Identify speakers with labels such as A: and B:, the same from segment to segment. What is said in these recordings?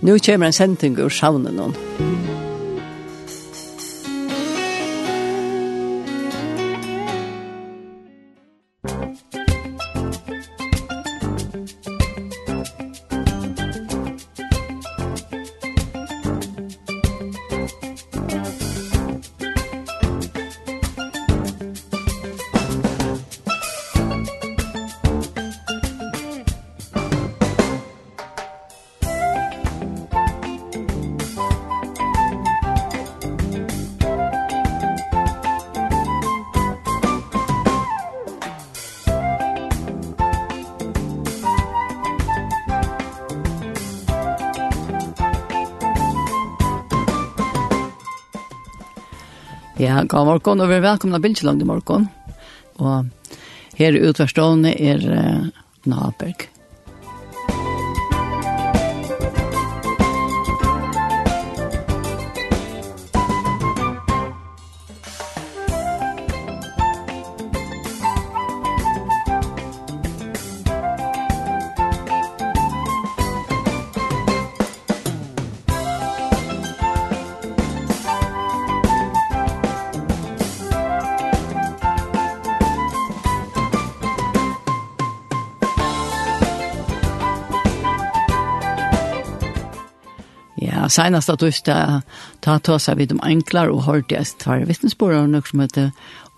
A: Nu kommer en sending ur savnen noen. Ja, god morgon og vi er velkomna Bilgeland i morgon. Og her i utverstående er uh, Naberg. senast att ta ta ta seg vidt om enklar och hårdast tvær vittnesbord og noe som heter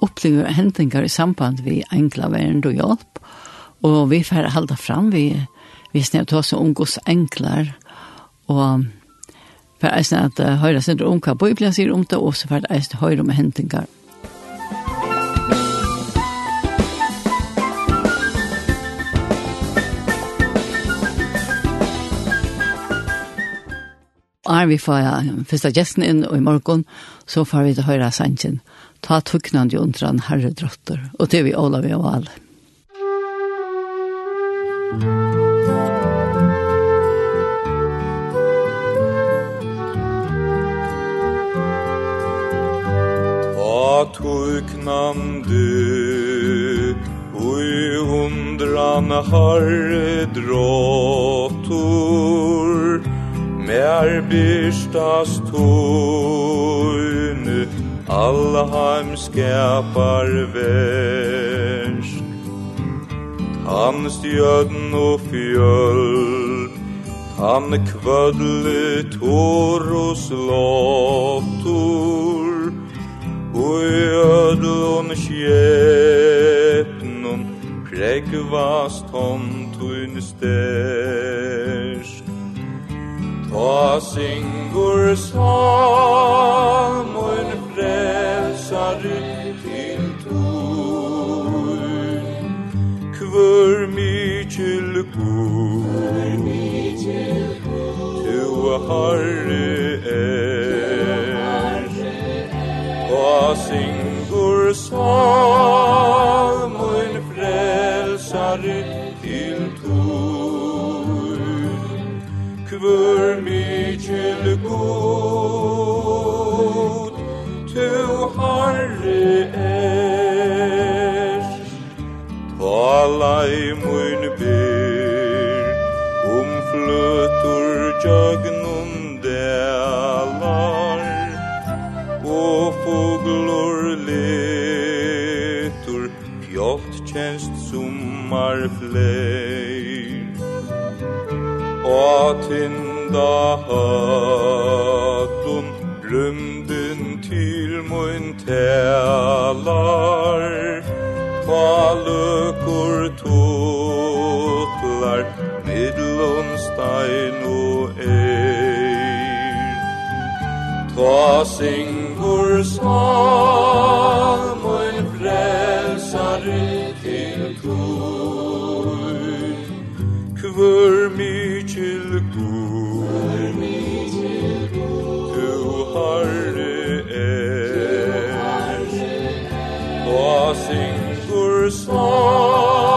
A: opplever hendinger i samband vi enkla verden og hjelp. Og vi får halda fram vi vi ta oss om og enklar och för att høyre sig om hva Bibelen sier om det og så för att høyre om hendinger. er vi får ja, første gjesten inn, og i morgen så får vi til høyre sannsyn. Ta tuknande jo under en herre drotter, og til vi Olav og alle.
B: Ta tuknande ui hundran herre drottor, mer byrstas tøyne alla heim skapar versk. Han stjøden og fjöld han kvödle tor og slottor og ödlon skjepnon pregvast hon tøyne steg Og syngur samun frelsare til tun Kvör mykjel god Tu harre er Og syngur samun frelsare til sjálvur til god Tu harri er. Tala i mun byr Um flötur jögnum delar Og foglor letur Pjalt tjenst summar fler tinda hatun Rymden til mun talar Ta lukur tutlar Middlun stein og eir. Ta
C: singur sal
A: svar.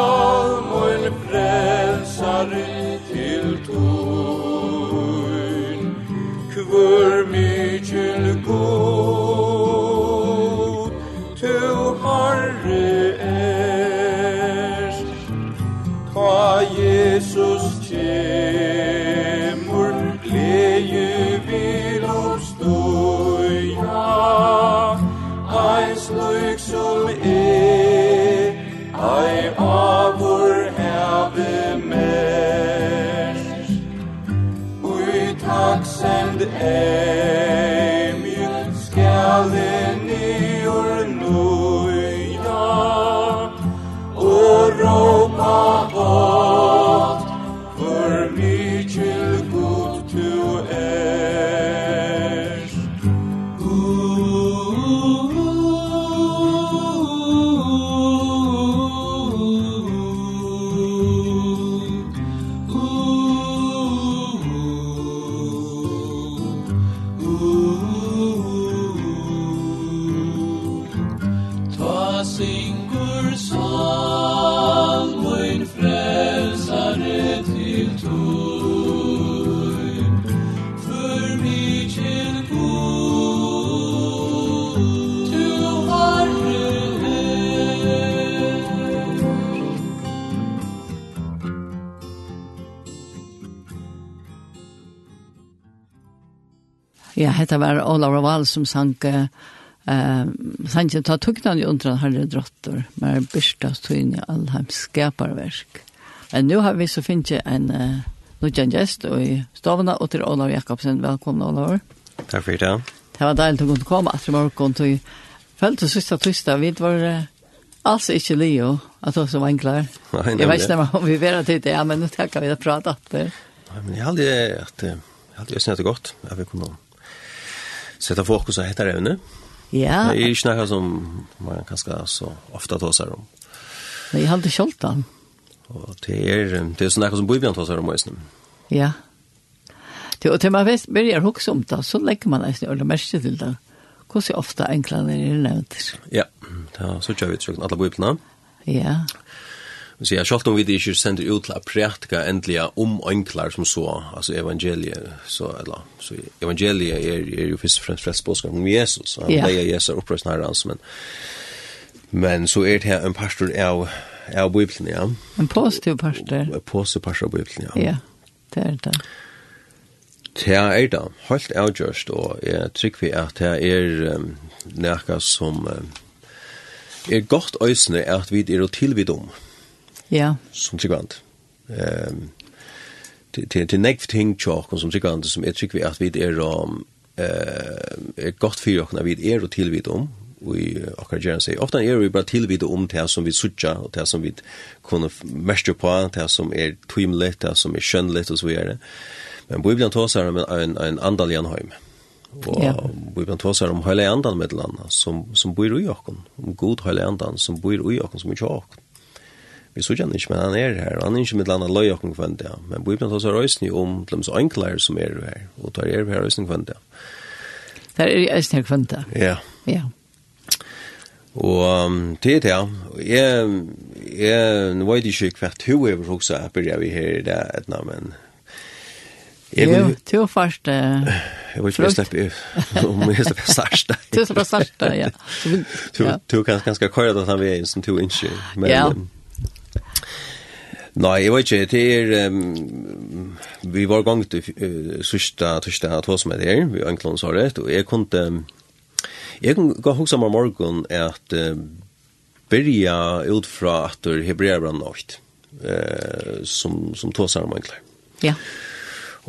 A: hette var Olav Raval som sank eh uh, sank ta tuktan i undran herre drottor med byrsta styn i allheims skaparverk. Men nu har vi så finns en uh, Nudjan Gäst och i Stavna og til Olav Jakobsen. Velkommen, Olav.
D: Takk for det.
A: Det var deilig å kunne komme at etter morgen til følte sista tysta, vi var uh, alls ikke leo at det var
D: enklare.
A: Jeg vet ikke om vi var til det, ja, men nå tenker vi å prate at det.
D: Nei, men jeg hadde at jeg hadde jo snett godt, at vi kunne sätta fokus på heter ämne.
A: Ja.
D: Det är ju snackar som man kanske så ofta tar sig om.
A: Men jag hade skjoltan.
D: Och det är det är snackar som Bibeln tar sig om just.
A: Ja. Det och tema väst börjar också om det så lägger man nästan eller mest till det. Hur så ofta enklare är det nämnt.
D: Ja, så kör vi tryckt alla biblarna.
A: Ja.
D: Vi sier, selv om vi ikke sender ut til å prætka endelig om enklar som så, altså evangeliet, så, eller, så evangeliet er, er jo først og fremst frelst påskap om Jesus, han yeah. leier Jesus opprøsning her, altså, men, men så er det her en pastor av, av Bibelen, ja.
A: En positiv pastor.
D: En positiv pastor av Bibelen, ja.
A: Ja, det er det.
D: Det er det, helt avgjørst, og jeg trykker vi at det er um, nekka som um, er godt øysene at vi er å tilvide om.
A: Ja Ja.
D: Som sikvant. Ehm til til next thing chalk som sikvant som er sikvi at vi er om eh er godt for oss når vi er og tilvit om vi akkurat gjerne sier. Ofta er vi bare tilvide om det som vi sutja, og det som vi kunne mestre på, det som er tvimelig, det som er skjønnelig, og så videre. Men Bibelen tåser om en, en en andal i. Og
A: ja.
D: Bibelen tåser om hele andan med landa, som, som bor i okken, om god hele andan, som bor i okken, som er ikke okken vi så kjenner ikke, men han er her, han er ikke med landet løy og kvendt, ja. Men Bibelen tar seg røysene om de så enklere som er her, og tar er her røysene kvendt, ja.
A: Der er røysene kvendt,
D: ja.
A: Ja.
D: Og um, til det, ja, jeg, jeg, nå vet ikke hvert hun er også her, bør vi her i det, etna, men... Jeg,
A: Jo, to først... Uh,
D: Jeg vet ikke om jeg slipper om jeg slipper
A: sarsta. Du slipper sarsta, ja.
D: Du kan ganske køyre det han vi er som to innskyld.
A: Ja,
D: Nei, jeg vet ikke, det er, um, vi var gang til uh, sørste torsdag at hos meg der, vi anklån sa rett, og jeg kunne, um, jeg kunne gå hos meg morgen at uh, byrja ut fra at det hebreer bra nøyt, uh, som, som tog seg om anklar.
A: Ja.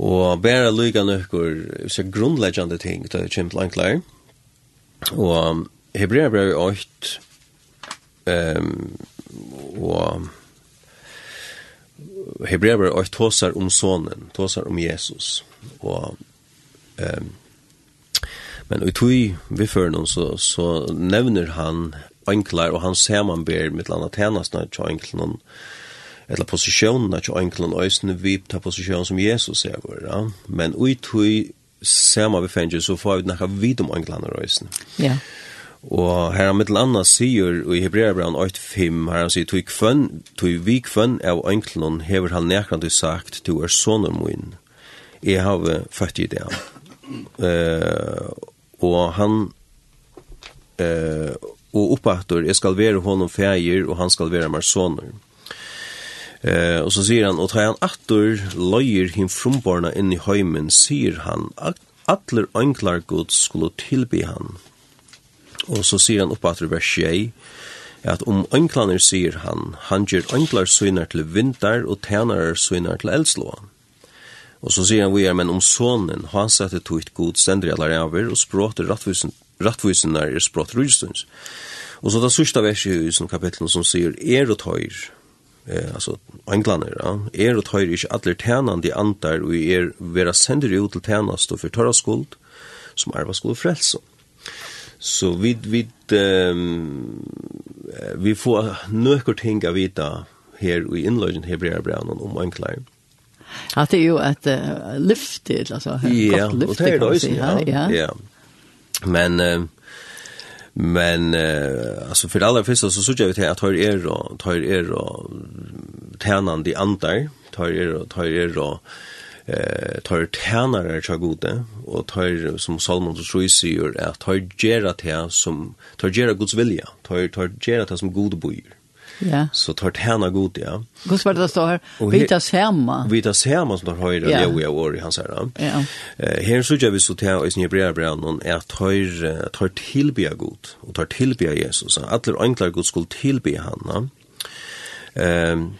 D: Og bare lyga nøkker, så grunnleggende ting, det er kjent anklar, og um, hebreer bra nøyt, um, og Hebrever och tåsar om sonen, tåsar om Jesus. Och um, men i tog vi för så så nevner han enklar och han ser man ber med landa tjänarna till enklarna eller positionerna till enklarna ösn vi tar position som Jesus är vår ja men i tui samma vi fänger så får vi några vid om enklarna ösn
A: ja yeah.
D: Og her han mittel anna sier i Hebreabran 8.5, her han sier, «Tui kvønn, tui vi kvønn av ønklen hever han nekrande sagt, tu er sonur moin, jeg have født i det». Uh, og han, uh, og oppattor, jeg skal være honom feir, og han skal være mar sonur. Eh, og så sier han, og tar han attor løyer him frumborna inn i høymen, sier han, atler ønklar gods skulle tilby han, Og så sier han oppe at vers 6, at om ønklaner sier han, han gjør ønklar syner til vinter og tænare syner til eldslåan. Og så sier han vi er, men om sonen, han sette togt god stender i alle ræver, og språter rattvusen er språt rujstunds. Og så det sørste verset i husen kapitlen som sier, er og tøyr, eh, altså englander, ja, er og tøyr ikke atler tænande antar, og er vera sender ut til tænast og for tørra skuld, som arva skuld frelsen. Så vi, vi, um, vi får nøkker ting av vita her i innløgjen Hebreabrevnen om enklare.
A: Ja, det er jo et uh, lyfte, altså,
D: ja,
A: godt
D: lyfte,
A: kan man si.
D: Ja,
A: ja.
D: ja. Men, uh, men uh, altså, for det aller første så synes jeg til at tar er og tar er og tjenende de andre, tar er og tar er og eh tar tænar er så gode och tar som Salomon så tror sig gör tar gera te som tar gera Guds vilja tar tar gera te som gode bojer.
A: Ja.
D: Så tar tärna gode ja.
A: Guds var det står här. Vitas
D: hemma. Vitas hemma som tar höra
A: ja.
D: Leo och år i hans.
A: Ja.
D: Eh här så gör vi så te i sin brev någon är tar tar tillbe god och tar tillbe Jesus. Alla enkla god skulle tillbe han. Ehm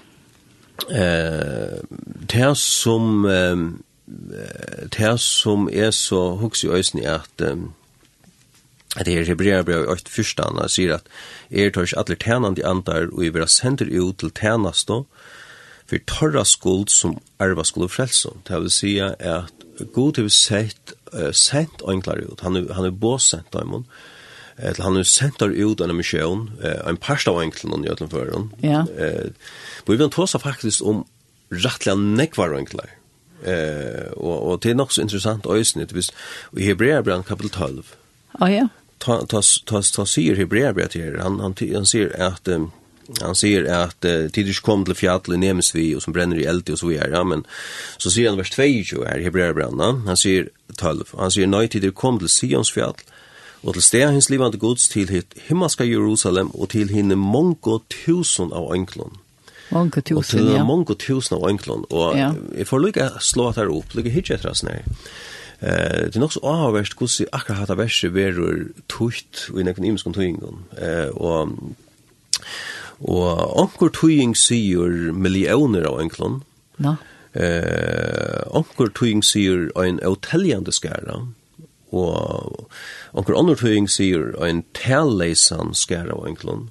D: eh det som eh, det som er så hugsi øysni er at at det er hebreerbrev 8 fyrstan han sier at er tørs alle tænandi andar og i vera sender ut til tænasto for torra skuld som arva skuld frelse. Det vil si at God har sett uh, sendt enklare ut. Han er, han er båsendt, Daimon. Uh, eh han nu sentar ut en mission eh en pasta av enkeln i öllum förrun.
A: Ja.
D: Eh vi vill tosa faktiskt om rättliga nekvar enklar. Eh och och det är också intressant ösnit vis i Hebreerbrevet kapitel 12.
A: Ja ja.
D: Ta ta ta, ta säger Hebreerbrevet här han han han säger att um, han säger att uh, tidigt kom till fjällen nemes vi och som bränner i eld och så vidare ja, men så ser han vers 2 här Hebreerbrevet han ser 12 han ser nej tidigt kom till Sions fjäll og til sted hans livande gods til hitt himmelska Jerusalem og til hinne mongo tusen av enklon. Mongo
A: tusen, ja.
D: Og til
A: ja.
D: mongo tusen av enklon. Og
A: ja.
D: jeg får lykke slå at her opp, lykke hitje etter oss nær. Eh, det er nok så avhverst hvordan akkurat hatt av verset verur tukt og i nekken imeskon tøyngon. Eh, og og onkur tøying sier millioner av enklon.
A: Nå. No.
D: Eh, onkur tøying sier ein hotelljande skæra og onkur annar tøying sier ein telleisan skæra og enklon.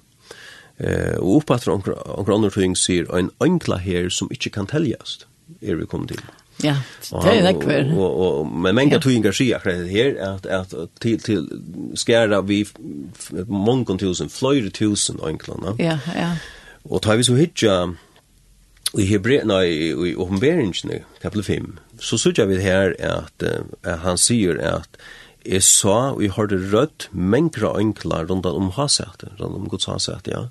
D: Eh og uppatra onkur onkur annar tøying sier ein enkla her som ikkje kan teljast. Er vi kom til.
A: Ja, det er nekver.
D: Og, og, og, men mange
A: ja.
D: tøyingar sier akkurat det her, at, at til, til skæra vi mange tusen, fløyre tusen enklene.
A: Ja, ja.
D: Og tar vi så hitja i Hebrea, nei, i oppenberingen, kapitel 5, så sørger vi her at, at han sier at jeg sa og jeg hørte rødt mengre enkla rundt om hasete, rundt om Guds hasete, ja.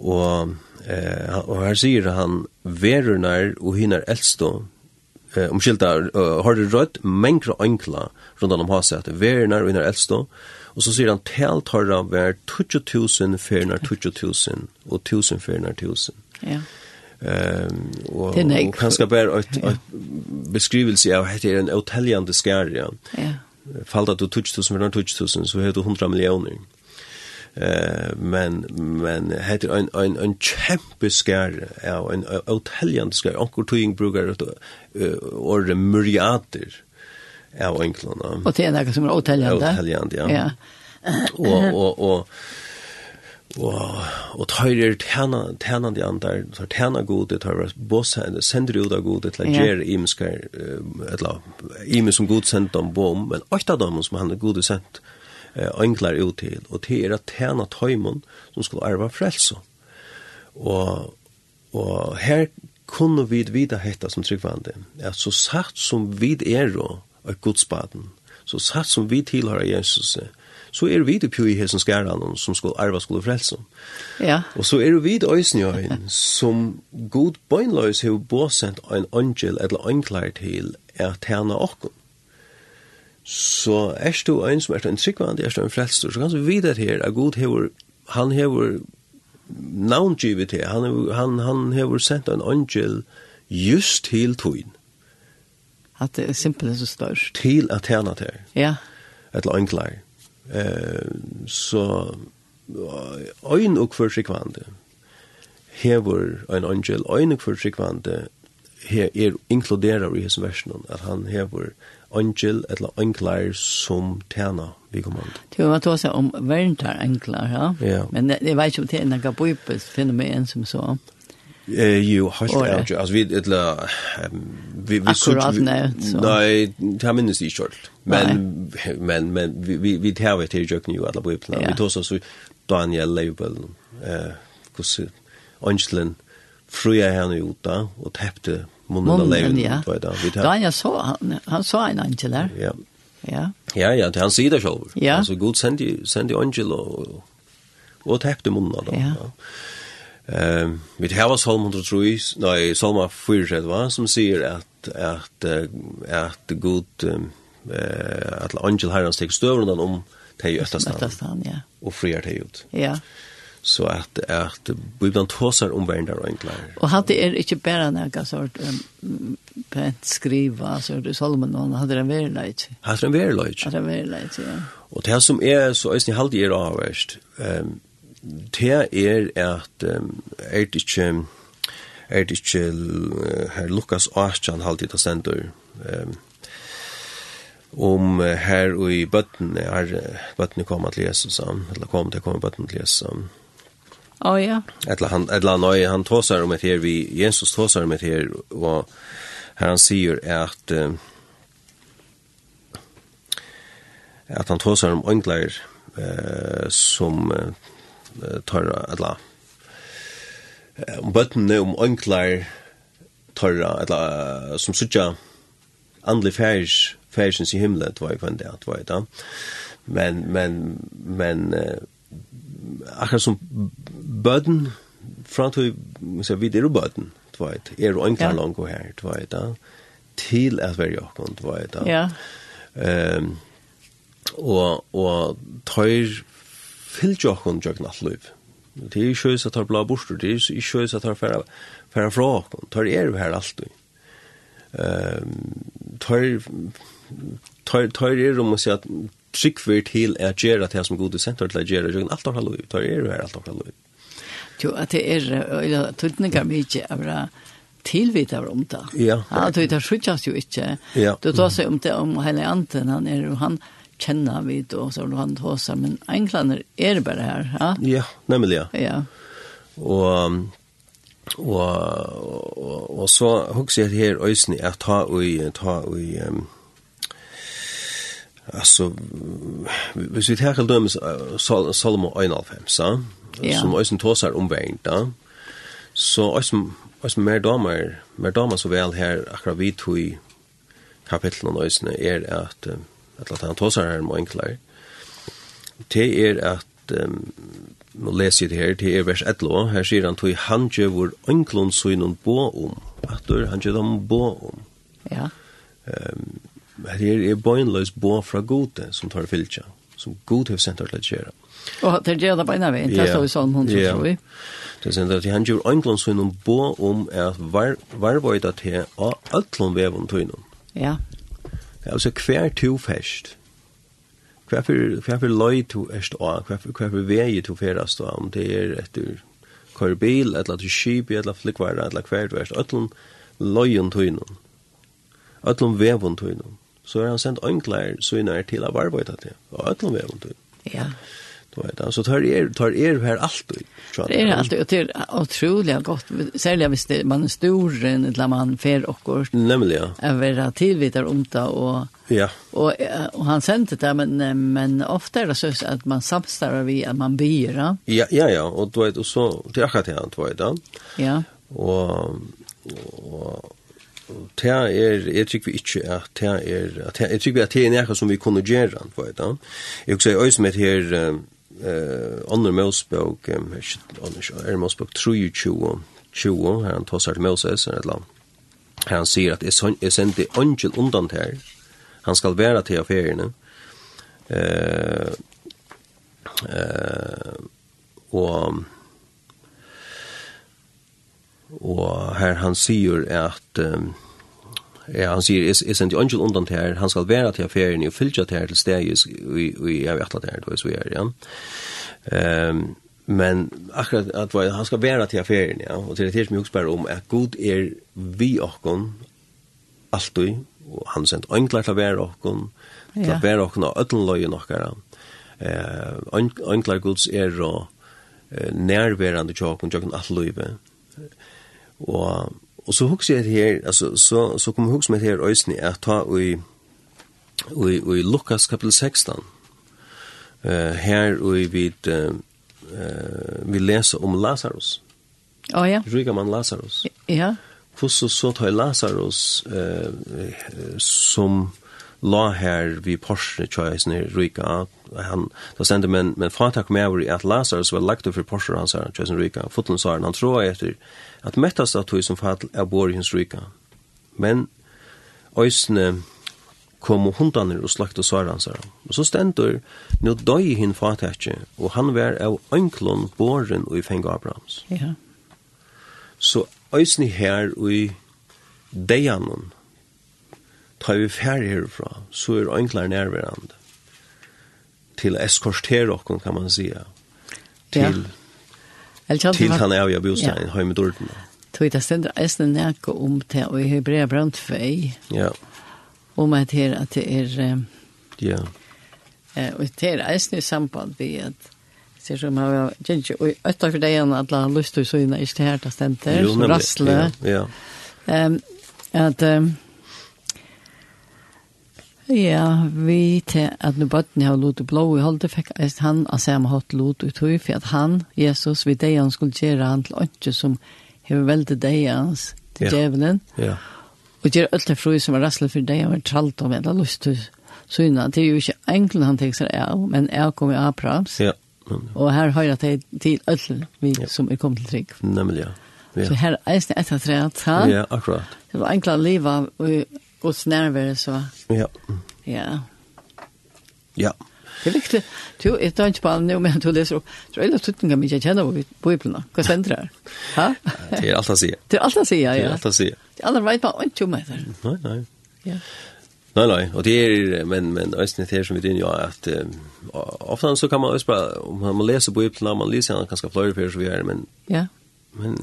D: Og, eh, og her sier han verurnar og hinner eldstå, eh, omskylda, uh, det rødt mengre enkla rundt om hasete, verurnar og hinner eldstå, og så sier han telt har han vært 20.000 ferner 20.000 og 1.000 ferner 1.000.
A: Ja.
D: Ehm og kanskje bare bara ett beskrivelse av at det er en otäljande skär ja.
A: Ja.
D: at du touch tusen eller touch tusen så heter 100 millioner. Eh men men heter en en en kämpe skär ja en otäljande skär onkel tuing brukar det och myriader av enklona.
A: Och det är något som är otäljande.
D: Otäljande ja.
A: Ja.
D: Och och och og og tøyrer tæna tæna de andar så tæna gode tøyrer boss han sender ut av gode til ger imskar etla ime som god sendt om bom men åtta dem som han er gode sendt enklar ut til og til er at tøymon som skulle arva frelso og og her kunne vi vita hetta som tryggvande at så sagt som vi er og godsbaden så sagt som vi tilhører Jesus så er vi det i hesen skæran som skal arva skulle frelse.
A: Ja.
D: Og så er vi det øysnjøyen som god bøgnløys har båsendt en angel eller anklær til er tjene okkur. Så er du en som er en tryggvand, er du en frelstor, så kan du videre her at god hever, han hever navngivet til, han, hever, han, han hever sendt en angel just til tøyen.
A: At det er simpelthen så størst.
D: Til at tjene til.
A: Ja.
D: Et eller anklær. Ja Eh, så ein og kvar sekvande. Hevur ein angel ein og kvar sekvande her er inkluderar i hesum versjonen at han hevur angel eller anklar som tjänar vi kommand.
A: Det var då så om värntar anklar, ja.
D: ja.
A: Men det, det var ju inte en kapipes fenomen som så.
D: Eh jo,
A: helt
D: ærlig. alltså vi etla vi vi
A: Akkurat nå.
D: nej det har minnes ikke kjølt. Men men men vi vi vi tar vi till jag nu alla på plan. Vi tar så så Daniel Label eh kus Angelen fruja henne ut da og tepte munnen av leven.
A: Daniel så, han, han så en angel där
D: Ja.
A: Ja.
D: Ja, ja, det han sier det själv
A: Ja.
D: Altså, Gud sendi sendte angel og, og täppte munnen då
A: ja.
D: Ehm vi har Psalm 103, nej Psalm 4 som säger at att at god eh at angel herren steg stöver den om
A: till östastan. ja.
D: Og friar till ut.
A: Ja.
D: Så at at Bibelen tosar om världen där enklare.
A: Och hade er ikke bare noe sort um, pent skriva så det Salomon han hadde en
D: verlöjt. Hade en verlöjt.
A: Hadde en verlöjt, ja.
D: Og det som er så är ni er avverst, Ehm det er at um, er det ikke er det ikke her Lukas Aschan halvtid det sender um, om her og i bøtten er bøtten kom til Jesus eller kom til kom bøtten til Jesus
A: Å oh, ja.
D: Eller han eller han han tåsar om et her vi Jesus tåsar om et her og her han sier at um, at han tåsar om ånglar eh, som eh, tørra, eller om bøttene, om onklar tørra, eller som sutja andlig færs, færsens i himmelen, det var jo på en det var jo da. Men, men, men, akkurat som bøtten, framtid, så vidt er jo bøtten, det var jo, er
A: jo
D: onklar langt her, det var da, til at være jokken, det var da.
A: Ja.
D: Ehm, og, og tøyr fylgja okkon jøgn alt liv. Det er ikke høys at tar blå borster, det er ikke høys at tar færa, færa fra okkon, tar er vi her alt Ehm Tar, tar, tar er om å si at tryggver til er gjerra til som gode senter til er gjerra jøgn alt alt liv, tar er vi her alt alt liv.
A: Jo, at det er, eller tullningar mykje, av det tilvita om det.
D: Ja.
A: Ja, det er skjutsas jo ikke.
D: Ja.
A: Du tar seg om det om hele anten, han er jo han, känna vid og så han hosar men enklander er det bara här ja
D: ja nemlig, ja.
A: Ja.
D: Och og, og, og så huxar jag här ösni att ta och ta og um, Altså, hvis vi tar dømes Sol Salomo 91 så
A: ja.
D: som øysen tåsar om veien da så øysen øysen mer damer mer damer så vel her akkurat vi tog kapitlen om øysen er at um, at han tåsar her må enklare, det er at, um, nå leser jeg det her, det er vers 11, her sier han, tog han gjøver enklon søgnen bo om, at du han gjør dem bo om.
A: Ja.
D: Um, her er bøgnløs bo fra gode som tar fylkja, som god har sendt til å gjøre.
A: Og det gjør det beina vi, det står jo sånn hun
D: som
A: tror vi.
D: Det er sendt at han gjør enklon søgnen bo om at varvøyda til av øtlån vevon tøgnen.
A: Ja.
D: Altså, hver to fest, hver for, hver for løy to erst av, hver for, hver for vei to ferast av, om det er etter kvar bil, eller til skip, eller flikvar, eller hver to erst, øtlom løyen tøynen, øtlom vevun tøynen, så er han sendt ønklær søgnar til av arbeid til, og øtlom vevon tøynon.
A: Ja. Yeah.
D: Du vet, alltså tar er tar er här allt och
A: Det är allt och det är otroligt gott. Särskilt visst det man är stor en eller man fer
D: och går.
A: Nämligen ja. Över tillvitar omta och
D: Ja.
A: Och och han sände det men men ofta är det så att man samstarrar vi att man byr. Ja
D: ja ja och du vet och så det akkurat det han du vet. Ja. Och och det er, jeg tykker vi ikke at det er, at jeg tykker vi at det er noe som vi kunne gjøre, vet du. Jeg vil si, øyne med her, eh under Mosebok under er Mosebok 23 20 han tossar til Moses eller land. Han sier at jeg sendte angel undan her. Han skal være til affærene. Eh eh og og her han sier at um, Ja, han sier, jeg, jeg sender angel undan til her, han skal være til ferien og fylja til her til steg, og jeg vet at det er, det er så er, ja. Um, men akkurat at han skal være til ferien, ja, og til det er som jeg også husker om, at god er vi okkon, alltid, og han sendt angler til å være okkon, til å være okkon av ødlenløye nokkara. Uh, angler gods er og uh, nærværende tjokken, tjokken alt løyve, og Og så hugsa jeg her, altså, så, så kommer hugsa meg her øysni at ta i, i, i Lukas kapitel 16, uh, her og vi eh uh, vi leser om Lazarus.
A: Å oh, ja.
D: Ryker man Lazarus.
A: Ja.
D: Hvordan så tar Lazarus uh, som la her vi Porsche choice ni Rika han då sände men men fatak med över att Lazarus var lagt för Porsche han sa choice Rika fotlun sa han tror efter att mättas att som fall är borgens Rika men ösne kom og hundan og slakt og svar hans. Så stendur, nu døy hin fatakje, og han var av anklon båren og i fengu Abrahams.
A: Ja.
D: Så øysni her og i deianon, tar vi færre herfra, så er enklere nærværende. Til eskortere okken, kan man
A: sige.
D: Til,
A: ja.
D: til han er av bostein, ja. med dården.
A: Tog det stendet eisne nærke om til, og i Hebrea Brandtvei,
D: ja.
A: om at her, at det er,
D: ja.
A: og det er eisne i samband vi at, ser som har gjenge, og etter for deg igjen, at la lyst til å synne, ikke det her, det
D: stendet,
A: rassle.
D: Ja, ja.
A: Um, at, um, Ja, vi til at nu bøtten har lot og blå i holdet, fikk han av samme hatt lot og tog, for at han, Jesus, vi det han skulle gjøre han til åndsje som har veldig deg hans, til
D: ja.
A: djevelen.
D: Ja.
A: Og gjør alt det fru som er rasslet for deg, og er tralt om det, lyst til syna. Det er jo ikke enkelt han tenker seg av, men jeg kom i Abrahams.
D: Ja.
A: Og her har jeg til til ødel, vi
D: ja.
A: som er kommet til trygg.
D: Nemlig, ja. Ja.
A: Så her er det etter tre, at han...
D: Ja, akkurat.
A: Det var enkelt å leve, og Guds närvaro så.
D: Ja.
A: Ja.
D: Ja.
A: Det er viktig. Du, jeg tar ikke på nu, men du leser opp. Så är det tuttningar mycket jag känner på Bibelen. Hva sender det här?
D: Det er alt att säga.
A: Det er alt att sier,
D: ja. Det
A: är
D: alt att säga.
A: Det er allt att säga. Det är allt
D: Nei, nei.
A: Ja.
D: Nei, nei. Og det er, men men ösnet här som vi din ja at um, ofte så kan man også bare, om man leser Bibelen, man leser ibland ganske flere ganska så vi er, men
A: ja.
D: Men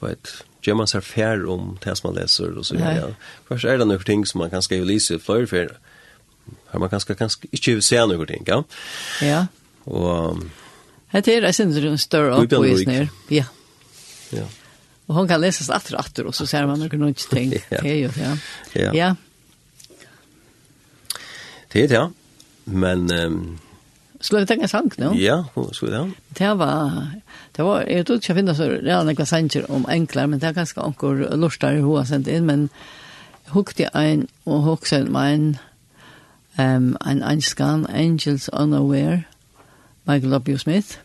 D: du vet gör man sig fär om det som man läser och så
A: vidare.
D: Ja. Först är det några ting som man kan skriva läsa för för har man kanske kanske inte se några ting, ja.
A: Ja. Och Det är det syns en
D: stor uppvisning.
A: ner. Ja.
D: Ja.
A: Och hon kan läsas efter och efter och så ser man några något ting. Det är ju ja.
D: Ja.
A: Ja.
D: Det är det. Men Um,
A: Skulle du tenke sang nå?
D: Ja, skulle jag. Det
A: var det var jeg tror jag finner så redan några sanger om enklar men det er ganske anker lustar i har sendt inn, men hukte ein og hukte mein ehm um, ein einskan angels unaware Michael W. Smith.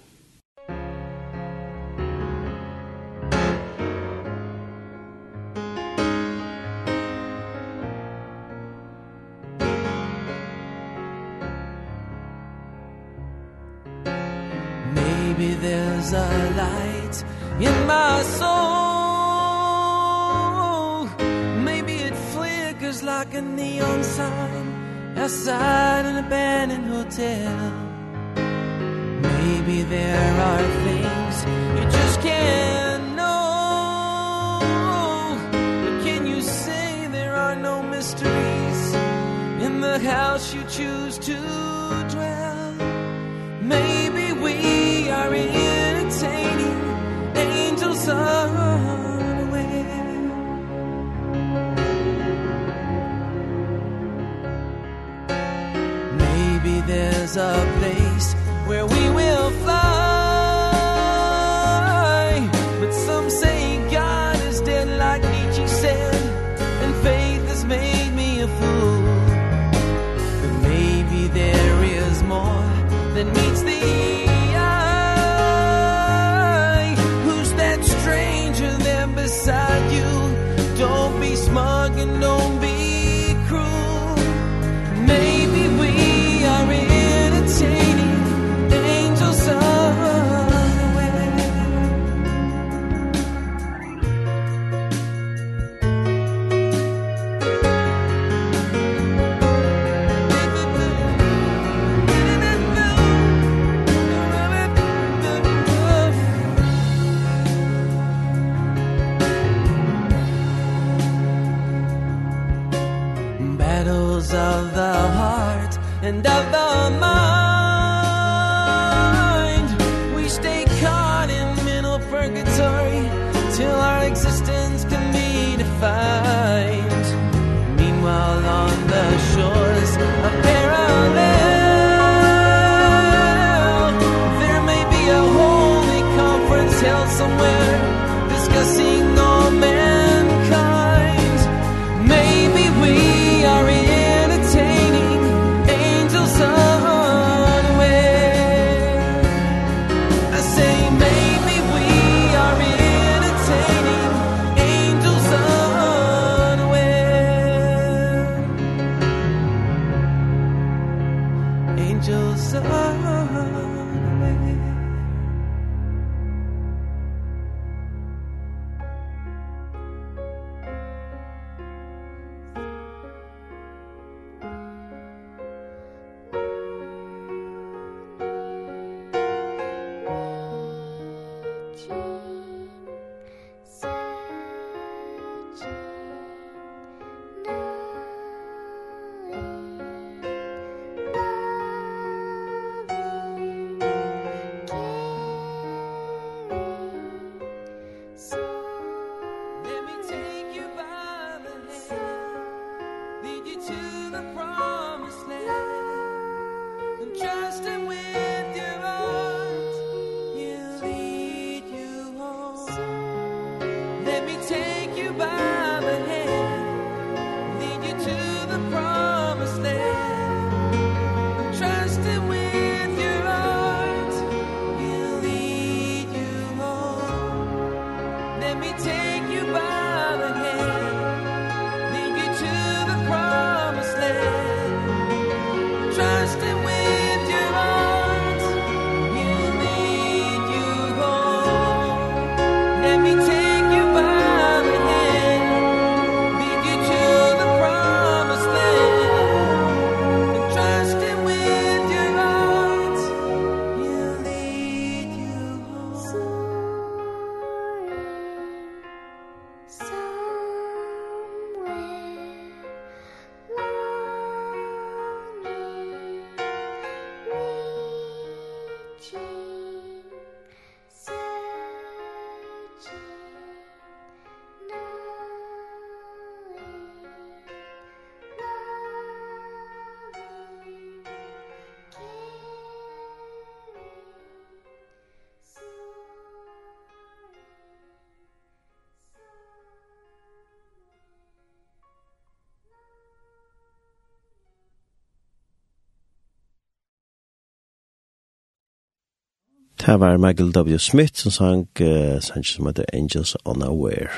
D: Det var Michael W. Smith som sang uh, sang som heter Angels Unaware.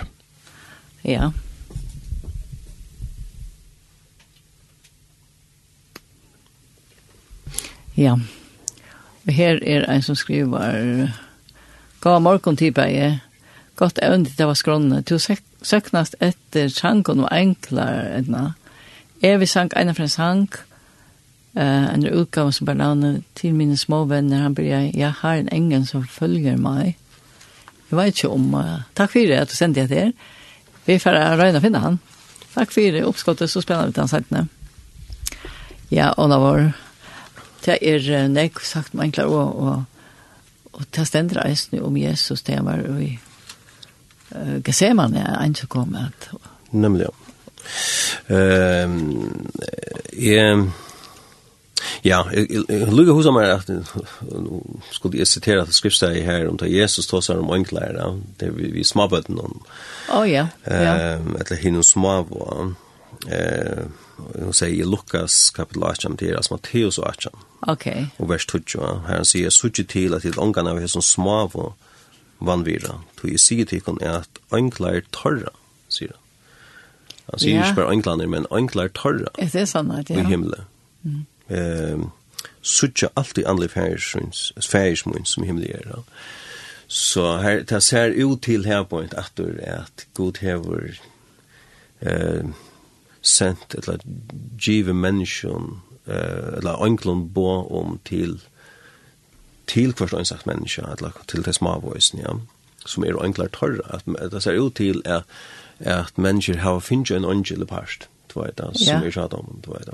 A: Ja. Ja. Og her er en som skriver Gå morgon til bæge Godt evnt det var skrånne. Du søknast etter sjankon og enklar enna Evig sang ena fra sang. Uh, en utgave som bare navnet til mine små venner, han blir, jeg har en engel som følger meg. Jeg vet ikke om, uh, takk for det at du sendte jeg til her. Vi får røyne å finne han. Takk for det, oppskottet, så spennende ut han det. Ja, og da var det er nek sagt med enklere og, og, og det stender eisen om Jesus, det var i uh, Geseman er en som kom. At,
D: Nemlig, ja. Uh, jeg, Ja, lukka husa meg at nu skulle jeg sitere at skriftsteg her om det Jesus tåsar om enklare, det vi, vi småbøtten om.
A: Å ja, ja.
D: Etter hinnom småvå. Hun sier i Lukas kapitel 18 til Eras Matteus 18.
A: Ok.
D: Og vers 20, her han sier, suttje til at til ångan av hesson småvå vannvira, tog jeg sier til henne at enklare torra, sier han. Han sier
A: ja.
D: ikke bare enklare, men enklare torra.
A: Det er sånn at, ja.
D: I himmelen. Mm eh, suttja alltid anlig færismun som himmelig er. Ja. Så her, det ser ut til her på en atur at god hever eh, sendt eller give menneskjon eh, eller enklund bo om til til hvert ansagt menneske eller til det smaboisen, ja som er enklar torra at det ser ut til at at mennesker har finnst en angel part, du vet, som
A: vi
D: ja. pratar om, du vet.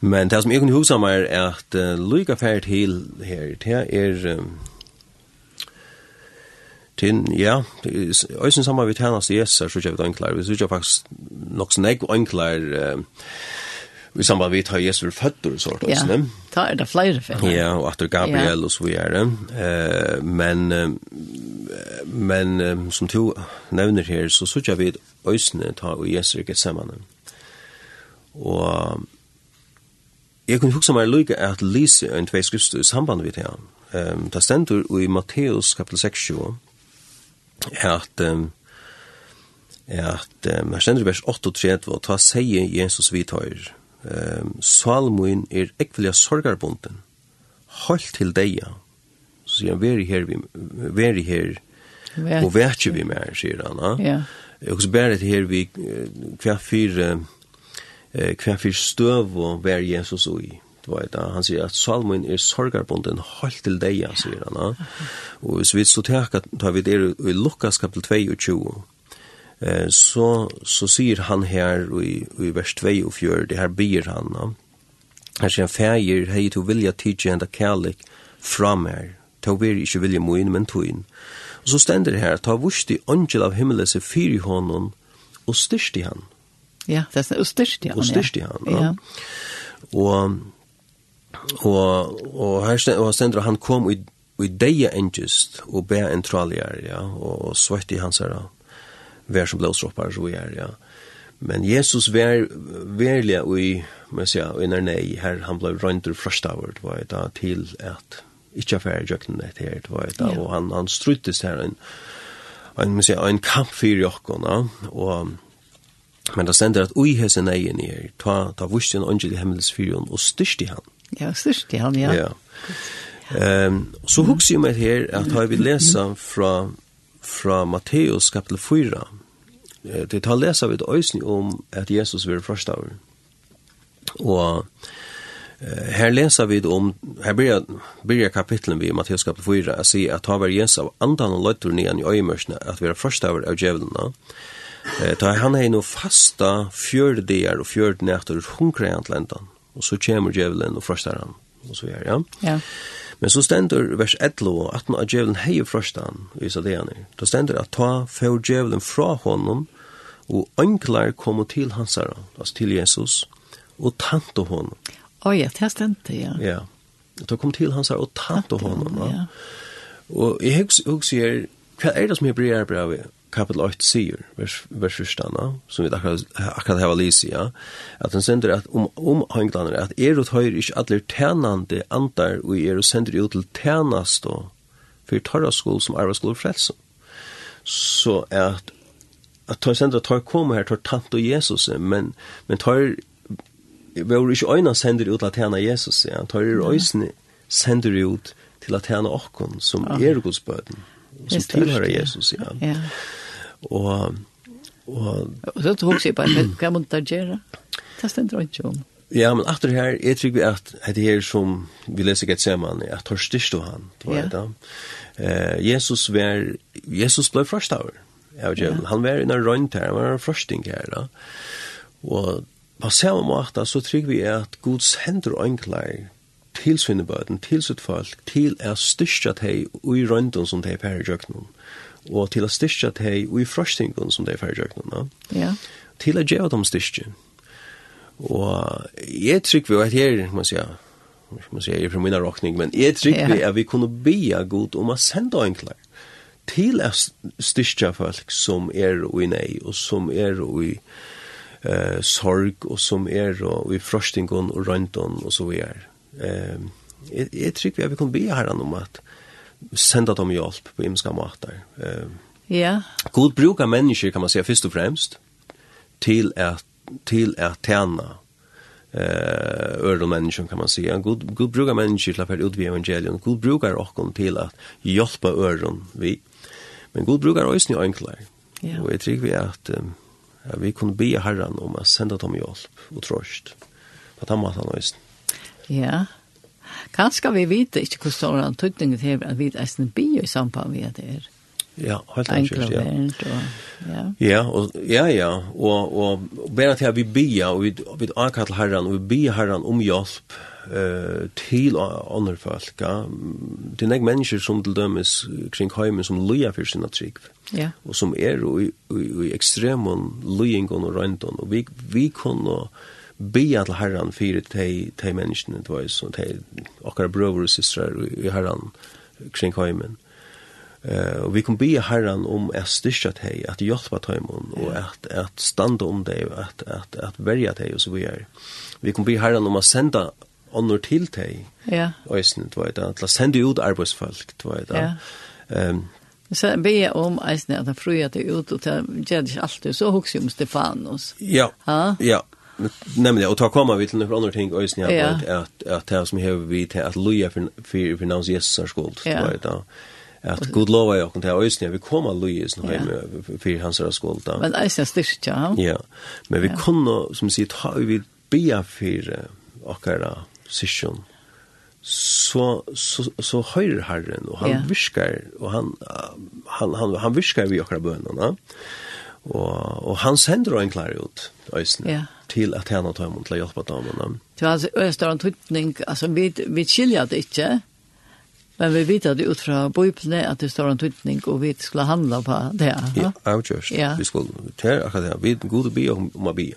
D: Men det som jeg kunne huske meg er at uh, lykke fært til her, det er... Um, til, ja, øysen sammen vi tjener tjenast Jesus, så kjøpet ønklar, vi er enklere, vi synes faktisk nok snegg ønklar i samband vi tar Jesus føtter og sånt,
A: ja, ta er det flere føtter.
D: Ja, og at Gabriel og så videre. Uh, men, men som to nevner her, så synes jeg vi øysen tar og Jesus ikke sammen. Og Jeg kunne huske meg lykke at Lise en tvei skrifstu i samband vi til han. Um, det stender i Matteus kapitel 6, at um, at um, her stendur i vers 38, og ta sier Jesus vidtøyr, um, Salmoen er ekvelja sorgarbunden, hold til deia, så sier han, veri her, vi, veri her, og vekje vi mer, sier han. Ja. Og så bæret her vi, hver fire, eh, hva for støv og hver Jesus ui. Det var det. Han sier at salmen er sorgarbunden halt til deg, sier han. Ja. Og hvis vi så tenker at vi det i Lukas kapitel 22, eh, så, så sier han her i, i vers 2 og 4, det her byr han. Ja. Her sier han, «Fægir, hei to vilja tidsi enda kærlik fra mer, to vir ikkje vilja moin, men toin». Og så stender det her, «Ta vusti angel av himmelese i honom, og styrsti han»
A: Ja, det er og styrst i Østerstian.
D: Østerstian,
A: ja. ja.
D: Og, og, og her stender, og stender han kom i, i deia engest og be en traljer, ja, og, og svett i hans her, vær som blåstroppar, så er, ja. Men Jesus vær, værlig i, men sier, og i nei, her han ble røyndur frøstavur, det var et da, til at ikke affære jøkken det her, det var et da,
A: ja.
D: og han, han struttes her en, en, må jeg en, en kamp for fyrir jokkona, og Men det stender at ui hese neien er, ta, ta vusten ångel i himmelsfyrion og styrst i han.
A: Ja, styrst i han, ja.
D: ja. ja. Um, så mm. hugsi jo meg her at har vi lesa fra, fra Matteus kapitel 4, det tar lesa vi et om at Jesus vil forstaver. Og uh, her lesa vi om, her blir, blir kapitlen vi i Matteus kapitel 4, at sier at har var Jesus av andan og løytur nian i øymørsene at vi er forstaver av djevelene, og Eh, ta han er no fasta fjörde dagar og fjörde nætter hungra i antlendan. Og så kommer djevelen og frostar han. Og så er, ja.
A: Ja.
D: Men så stendur vers 11 at når djevelen hei frostar han, visa det han er. Da stendur at ta fjör djevelen fra honom og anklar kom til hans herre, altså til Jesus, og tante honom.
A: Oj, det här stendur, ja.
D: Ja. Da kom til hans herre og tante honom. Ja. Og jeg husker hva er det som hebreer brevet kapitel 8 sier, vers, vers 1, som vi akkurat, akkurat har lyst ja, at han sender at om, om henglaner, at er og høyr ikke alle tænande andar, og er og sender ut til tænast og for tarra skol som arva skol frelse. Så at at tar sender at tar kommer her, tar tant og Jesus, men, men tøyre Vi har ikke øyne sender ut til å tjene Jesus, ja, tar er øyne sender ut til å tjene okkon som er
A: godsbøden
D: som tilhører Jesus, ja.
A: ja.
D: Og, og,
A: og så tog jeg bare, hva må du da gjøre? Det stender ikke om.
D: Ja, men aftur her, jeg tror vi at det her som vi leser gett sammen, at tar styrst du han,
A: du
D: vet da. Jesus var, Jesus ble først av Han var en rønt her, han var en frashting her da. Og på samme måte så tror vi at Guds hender og enklær til svinnebøten, til sitt folk, til å styrst at hei og i røynten som de er per i jøknum og til å styrke deg i frøstingen som de er ferdig ferdigjøkene.
A: Ja.
D: Til å gjøre dem styrke. Og jeg trykker vi, og her, må jeg si, må jeg si, jeg er fra min råkning, men jeg trykker vi at vi kunne be god om å sende enklere til å styrke folk som er og i nei, og som er og i eh, sorg, og som er og i frøstingene og røntgen, og så videre. Eh, jeg, jeg trykker vi at vi kunne be herren om at senda dem hjelp på imska måter. Eh,
A: ja.
D: God brukar människor kan man säga först och främst till att till att tjäna eh öron människor kan man säga. God god brukar människor till att ut vid evangelion. God brukar också till att hjälpa öron vi. Men god brukar också ni enklare.
A: Ja.
D: Och jag tror vi att ja, vi kunde be Herren om att sända dem hjälp och tröst. På den måten också.
A: Ja, Kanskje vi vet ikke hvor stor han tøtning det er, at vi er en by i samband med det er.
D: Ja, helt enkelt, ja.
A: ja.
D: Ja, og, ja, ja, og, og, og bare til at vi bia, og vi, vi akkatt herren, og vi bia herren om hjelp eh til andre folk, ja. Det er nek mennesker som til dømes kring heimen som løyer for sine trygg,
A: ja.
D: og som er i, i, i ekstremen løyingen og røyndon, og vi, vi kunne uh, bia til herran fyrir tei, tei menneskene, det var jo tei okkar brøver og systrar i herran kring heimen. Uh, og vi kom bia herran om at styrkja tei, at hjelpa teimun, og at, at standa om dei at, at, at verja tei, og så vi er. Vi kom bia herran om at senda ånder til tei,
A: ja.
D: Øysen, du var at til senda ut arbeidsfolk, du var.
A: Ja.
D: Um,
A: Så be jeg om eisen at han frøyet det ut, og det gjør det ikke alltid, så hokser jeg om Stefanos.
D: Ja,
A: ja,
D: Nämligen, och ta komma vi till några andra ting och just
A: ja.
D: jag att att att det som behöver vi till att loja för för finans Jesus skuld var det då. Att god lova jag kan ta just när vi kommer loja
A: nu
D: hem för hans skuld då.
A: Men är sen styrkt ja.
D: Ja. Men vi
A: ja.
D: kunde som sagt ta vi be för och session så så så höjer Herren och han
A: yeah.
D: viskar och han han han han viskar vi och våra. Og, og han sender en klar ut, Øysen,
A: ja.
D: til at han har tøy mot til å hjelpe damene.
A: Det var en større tøytning, altså vi, vi skiljer det ikke, men vi vet det ut fra bøypene at det står en tøytning, og vi skulle handla på det.
D: Ja, avgjørst.
A: Ja.
D: Vi skulle, det er akkurat det, vi er gode by og må by.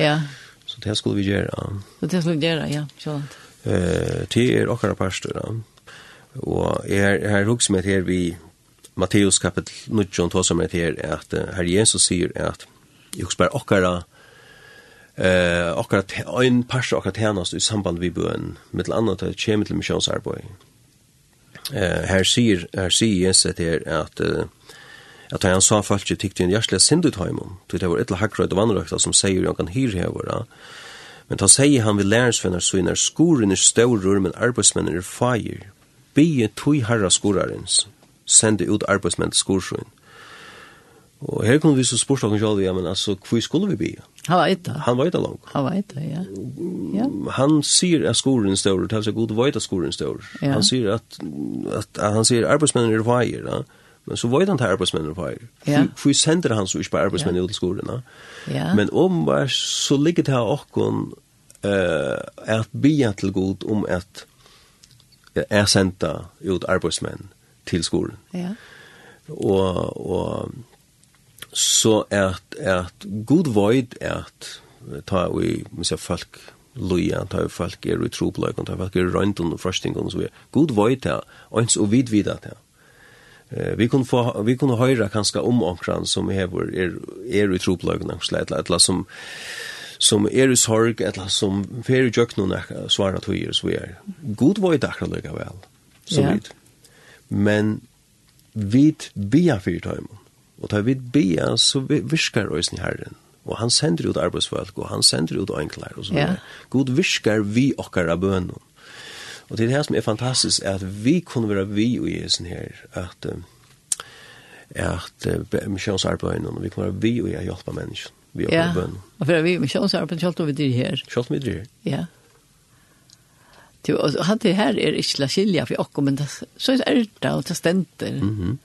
A: Ja.
D: Så det skulle vi gjøre.
A: Så det skulle vi gjøre, ja, sånn.
D: Eh, det er akkurat parster, da. Og jeg har hukket med til vi, Matteus kapitel 19 tog som er her, at herre Jesus sier at jeg spør okkara eh okkara ein pars okkara tjänast i samband vi bøn med annat til kjem til missionsarbeid. Eh her sier her sier Jesus at her at at han sa falske tykte en jærsle sindu heimum, til det var etla hakkrøyt og vannrøkta som sier jo kan hyr hevora. Men ta sier han vil lærersvenner så innar skoren er stårur, men arbeidsmenn er feir. Bie tog harra skorarens, sende ut arbeidsmenn til skorsøyen. Og her kunne vi så spørst oss selv, ja, men altså, hvor skulle vi bli?
A: Han var etter.
D: Han var etter langt.
A: Han var etter, ja. ja.
D: Han sier at skolen står, det er så god veit at skolen står.
A: Ja.
D: Han sier at, at, at han sier arbeidsmennene er veier, ja. Men så veit han til arbeidsmennene er veier.
A: Ja.
D: For vi sender han så ikke på arbeidsmennene ja. ut til skolen, ja.
A: ja.
D: Men om var så ligger det her åkken uh, at bia til god om at jeg sender ut arbeidsmennene til skolen.
A: Ja.
D: Og, og så at, at god void at ta vi, måske folk loja, ta vi folk er i trobløkken, ta folk er rundt under og så videre. god void at ens og vidvida til. Eh vi kun få vi kunne höra kanskje om omkran som är er er i troplögen kanske ett eller som som er i sorg eller som fer i jöknon svara tog er vi er god void akkurat dagar lika väl
A: så
D: vidt men vi bia fyrir tøymon. Og ta vit bia, så virkar òsni herren. Og han sender ut arbeidsfolk, og han sender ut enklar, og
A: sånn.
D: Yeah. God virkar vi okkara av bønnen. Og det er det som er fantastisk, er at vi kunne være vi og Jesen her, at at uh, misjonsarbeidet, og vi kunne være vi og jeg hjelpe mennesker, Vi
A: er
D: yeah. bønnen.
A: Og for vi misjonsarbeidet, kjølt vi dyr her.
D: Kjølt vi dyr.
A: Ja. Yeah. Du, og han det her er ikke la skilja for okko, men det, så er det da, og det stenter.
D: Mm -hmm.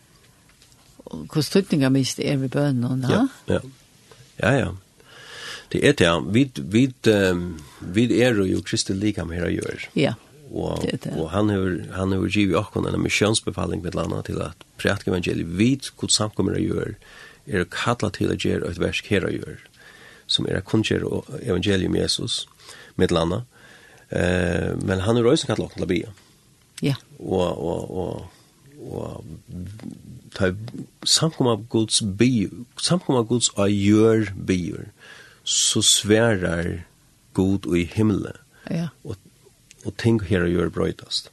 A: Og hos tøytninga mist er vi bønnen,
D: ja?
A: Ja,
D: ja. ja, Det er det, vi, vi, um, vi er jo Kristi likam her og gjør.
A: Ja,
D: og,
A: det er det.
D: Og han har, han har givet okko en misjonsbefaling med landa til at prætka evangeliet, vi god samkommer og gjør, er kalla til å gjøre et versk her og gjør, som er å kunngjøre evangelium Jesus, med landa. Eh, men han är rösen kallat till Bia.
A: Ja.
D: Och och och och ta samkomma Guds bi samkomma Guds ajör bier så svärar god i himmelen.
A: Ja.
D: Och och tänk här och gör brötast.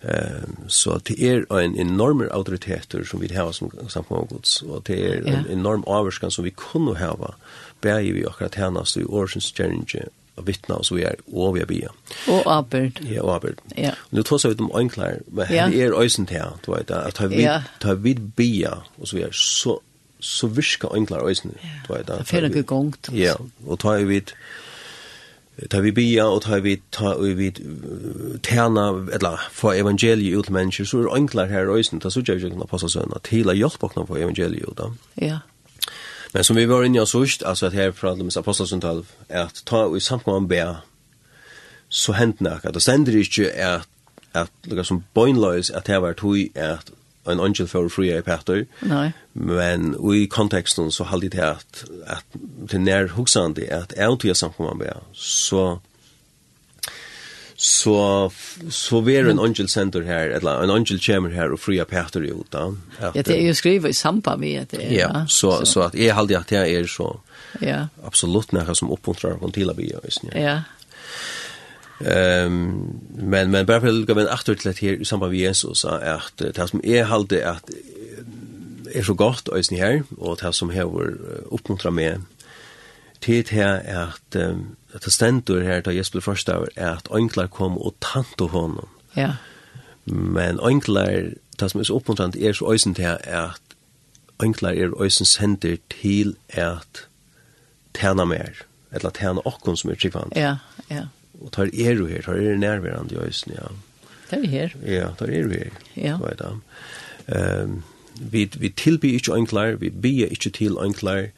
D: Eh så det är en enorm autoriteter som vi har som samkomma Guds och det är en enorm avskan som vi kunde ha. Bär ju vi akkurat härnast i årsens Challenge og vittna og så vi er og vi er bia.
A: Og Albert.
D: Ja, og Albert.
A: Ja.
D: Nu tås jeg ut om enklare men
A: Ja.
D: här är ösen här, du vet at ta vid
A: ja.
D: ta vid bia og så vi er så så virka enklare øysen, du vet
A: att. Det fyrir ikke gongt.
D: Ja, och ta vid ta vi bia og ta vi ta og vi terna eller for evangeliet ut mennesker så er enklar her øysen ta så jeg kan passa sønna til å hjelpe oss for evangeliet da.
A: Ja.
D: Men som vi var inne i sørst, altså at her fra Adams 12, er at ta i samkommet be, så hent nok, at det stender ikke at, at lukka som bøgnløys, at det var tog at en angel for fria i Petter,
A: Nei.
D: men i konteksten så halde det at, at det nær hoksande, at jeg tog samkommet be, så så så ver en angel center här eller en angel chamber här och fria Peter ju då.
A: Ja, det är ju skrivet i samband med det. Ja,
D: ja så så, så att är halde att jag är så.
A: Ja.
D: Absolut när som uppontrar hon till att bli just. Ja. Ehm um, men men bara för att gå åter till här i samband med Jesus att det som är halde att är så gott och är här och det som här uppmuntrar med till här är att um, det stendur her da Jesper Forstaver er at oinklar kom og tanto honom.
A: Ja.
D: Men oinklar, det som er så oppmuntrant er så øysen til at oinklar er øysen sender til at tæna mer, eller tæna okkon som er trivand.
A: Ja, ja.
D: Og tar er jo her, tar er nærværende i øysen, ja.
A: Tar er her.
D: Ja, tar er jo her.
A: Ja.
D: Hva er det? Um, vi, vi tilbyr ikke oinklar, vi byr ikke til oinklar,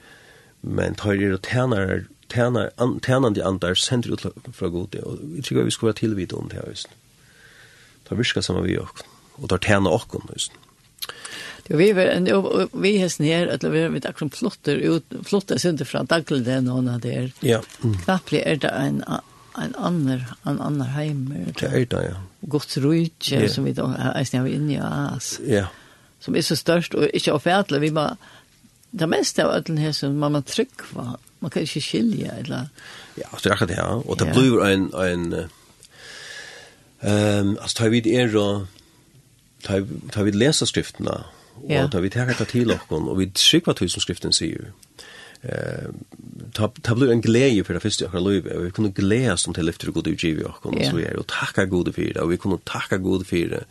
D: men tar er og tænar tænar an, tænande andar sender ut fra gode og vi tror vi skal være tilvita om det her visst. Det virker sammen vi og og tar tæna okkon visst.
A: Det vi var en vi har ner att vi med akkurat flotter ut flotter sönder från daglig den hon hade er.
D: Ja. Mm.
A: Knappt är det en en annan en annan hem.
D: Det är det ja.
A: Guds
D: rike
A: som vi då är inne in i as.
D: Ja.
A: Som är så störst och inte ofärtligt vi bara det mesta av den det här som mamma tryck var man kan ikke skilje, eller?
D: Ja, altså, det er akkurat det, ja. Og det
A: ja.
D: blir en, en um, altså, tar vi det er og tar, tar vi lesa skriftene, og
A: ja.
D: tar vi det her til okken, og vi trykker hva tusen skriften sier, eh ta ta blir en glädje för det första jag har Vi kunde glädjas om till lyfter god utgiv i jag kunde så är och tacka god för det och vi kunde tacka god för det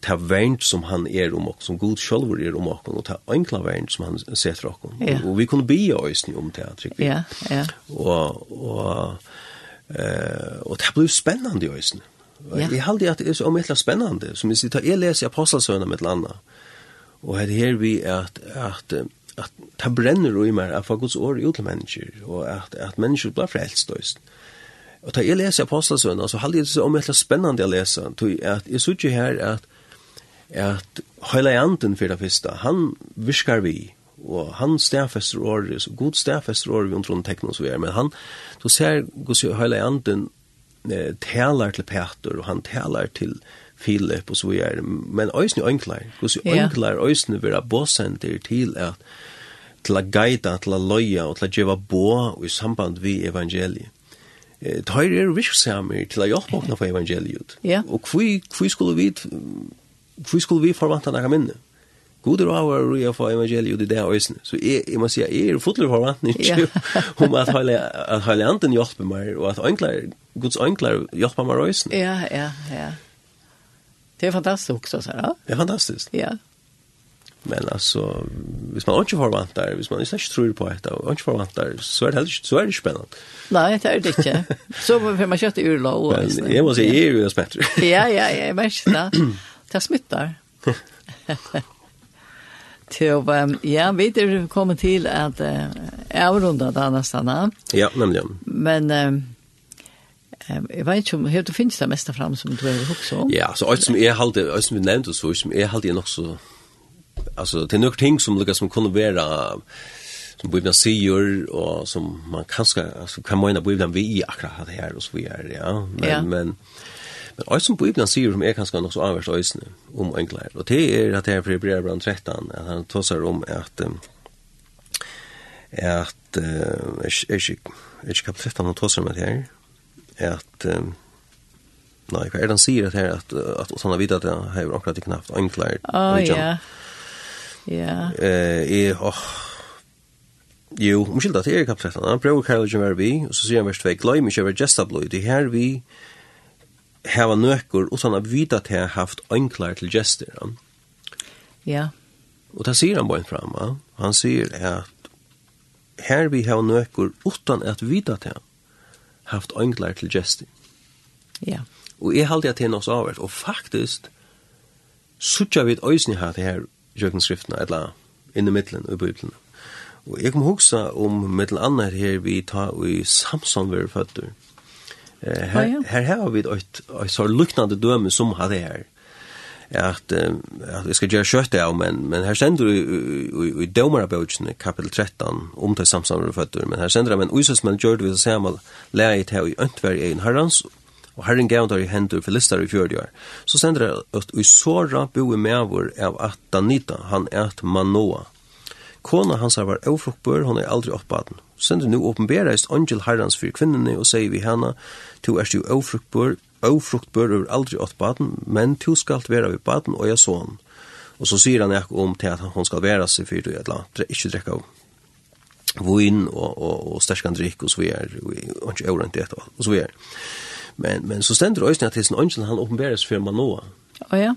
D: ta vänt som han er om och som god själv är om och och ta enkla vänt som han sätter och
A: ja.
D: och vi kunde be oss nu om vi
A: ja ja
D: och och eh och det blir spännande ju isen
A: Ja.
D: Jag hade att det är så mycket spännande som vi sitter och läser apostelsönerna med landa. Och här här vi att att att ta bränner i mer av Guds ord ut till människor och att att människor blir frälst just. Och ta jag läser apostelsönerna så har det så mycket spännande att läsa. Tog att jag såg här att at høyla i anden det første, han virkar vi, og han stafester året, så god stafester året vi omtron teknon så vi er, men han, så ser Guds høyla i anden eh, talar til Peter, og han talar til Philip og så vi er, men øysene øynklar,
A: Guds
D: øynklar øysene vil ha båsenter til at til å guida, til å loja og til å gjøre bå i samband vi evangeliet. Eh, Tøyre er virksamir til å hjelpe okna for evangeliet.
A: Ja.
D: Og hvor skulle vi hvor skulle vi forvanta noe minne? God er av å røye for evangeliet i det her øyne. Så jeg, jeg må si, jeg er fotler forvantning
A: ja.
D: om at hele anden hjelper meg, og at ønkler, Guds ønkler hjelper meg øyne.
A: Ja, ja, ja. Det er fantastisk også, så ja.
D: Det er fantastisk.
A: Ja.
D: Men altså, hvis man ikke forvantar, hvis man ikke tror på dette, og ikke forvantar, så er det heller ikke, så er det ikke spennende.
A: Nei, det er det ikke. Så får man kjøtt i urla.
D: Men jeg må si, jeg er jo smetter.
A: Ja, ja, jeg merker det. det smittar. Till ja, vi det kommer till att uh, avrunda det annars stanna.
D: Ja, nämligen.
A: Men um, Jeg vet ikke om, hva finnes det mest fram som du har også om?
D: Ja, så alt som jeg halte, alt som vi nevnte oss, som jeg halte er nok så, altså, det er nok ting som lukkar som kunne være, som Bibelen sier, og som man kanskje, altså, kan mena Bibelen vi i akkurat her, og så videre, ja, men,
A: ja.
D: men, Men alt som Bibelen sier som er kanskje nok så avverst øysene om enklær, og det er at det her for Hebreabran 13, at han tåsar om at at er ikke er ikke kapitel 13 han tåsar om at her, at nei, hva er det han sier at her, at, at han har vidt at han har akkurat ikke haft enklær.
A: Å, ja. Ja.
D: Eh, åh, Jo, omskylda, det er kapitel 13. Han prøver Karlagen være vi, og så sier han vers 2, gløy mykje over gesta blod, det her vi hava nøkker utan at vita at jeg haft ønklar til gester. Ja. Og det sier han bare fram, ja. Han sier at her vi hava nøkker utan at vita at jeg haft ønklar til gester.
A: Ja.
D: Og jeg halde at det er noe avhvert, og faktisk sutja vi et øysni her til her jøkenskriftene, eller inni middelen og i. Og jeg kom hugsa om middelen annet her vi tar i Samson vi er føtter Her, her har vi et, et så luknande døme som har det her. At, at vi skal gjøre kjøtt av, men, men her sender vi i, i dømerabøkene, kapitel 13, om til samsamere føtter, men her sender vi, men Uisesmenn gjør det vi samal leie til i øntver egen herrens, og herren gav der i hendur filister i fjørdjør. Så sender jeg at i såra bo i vår av at Danita, han er at Manoa. Kona hans var ofruktbør, hon er aldri oppbaden. Sender nu åpenbereist angel herrans for kvinnene og sier vi henne, «Tu er jo ofruktbør, ofruktbør over aldri åt baden, men tu skal være ved baden og jeg så han. Og så sier han ek om til at hun skal være seg for det, eller ikke drekke av vin og, og, og sterskan drikk og så videre, og ikke overrent det, og så videre. Men, men så stender det også at sin angel han åpenberes for Manoa.
A: Å oh, ja.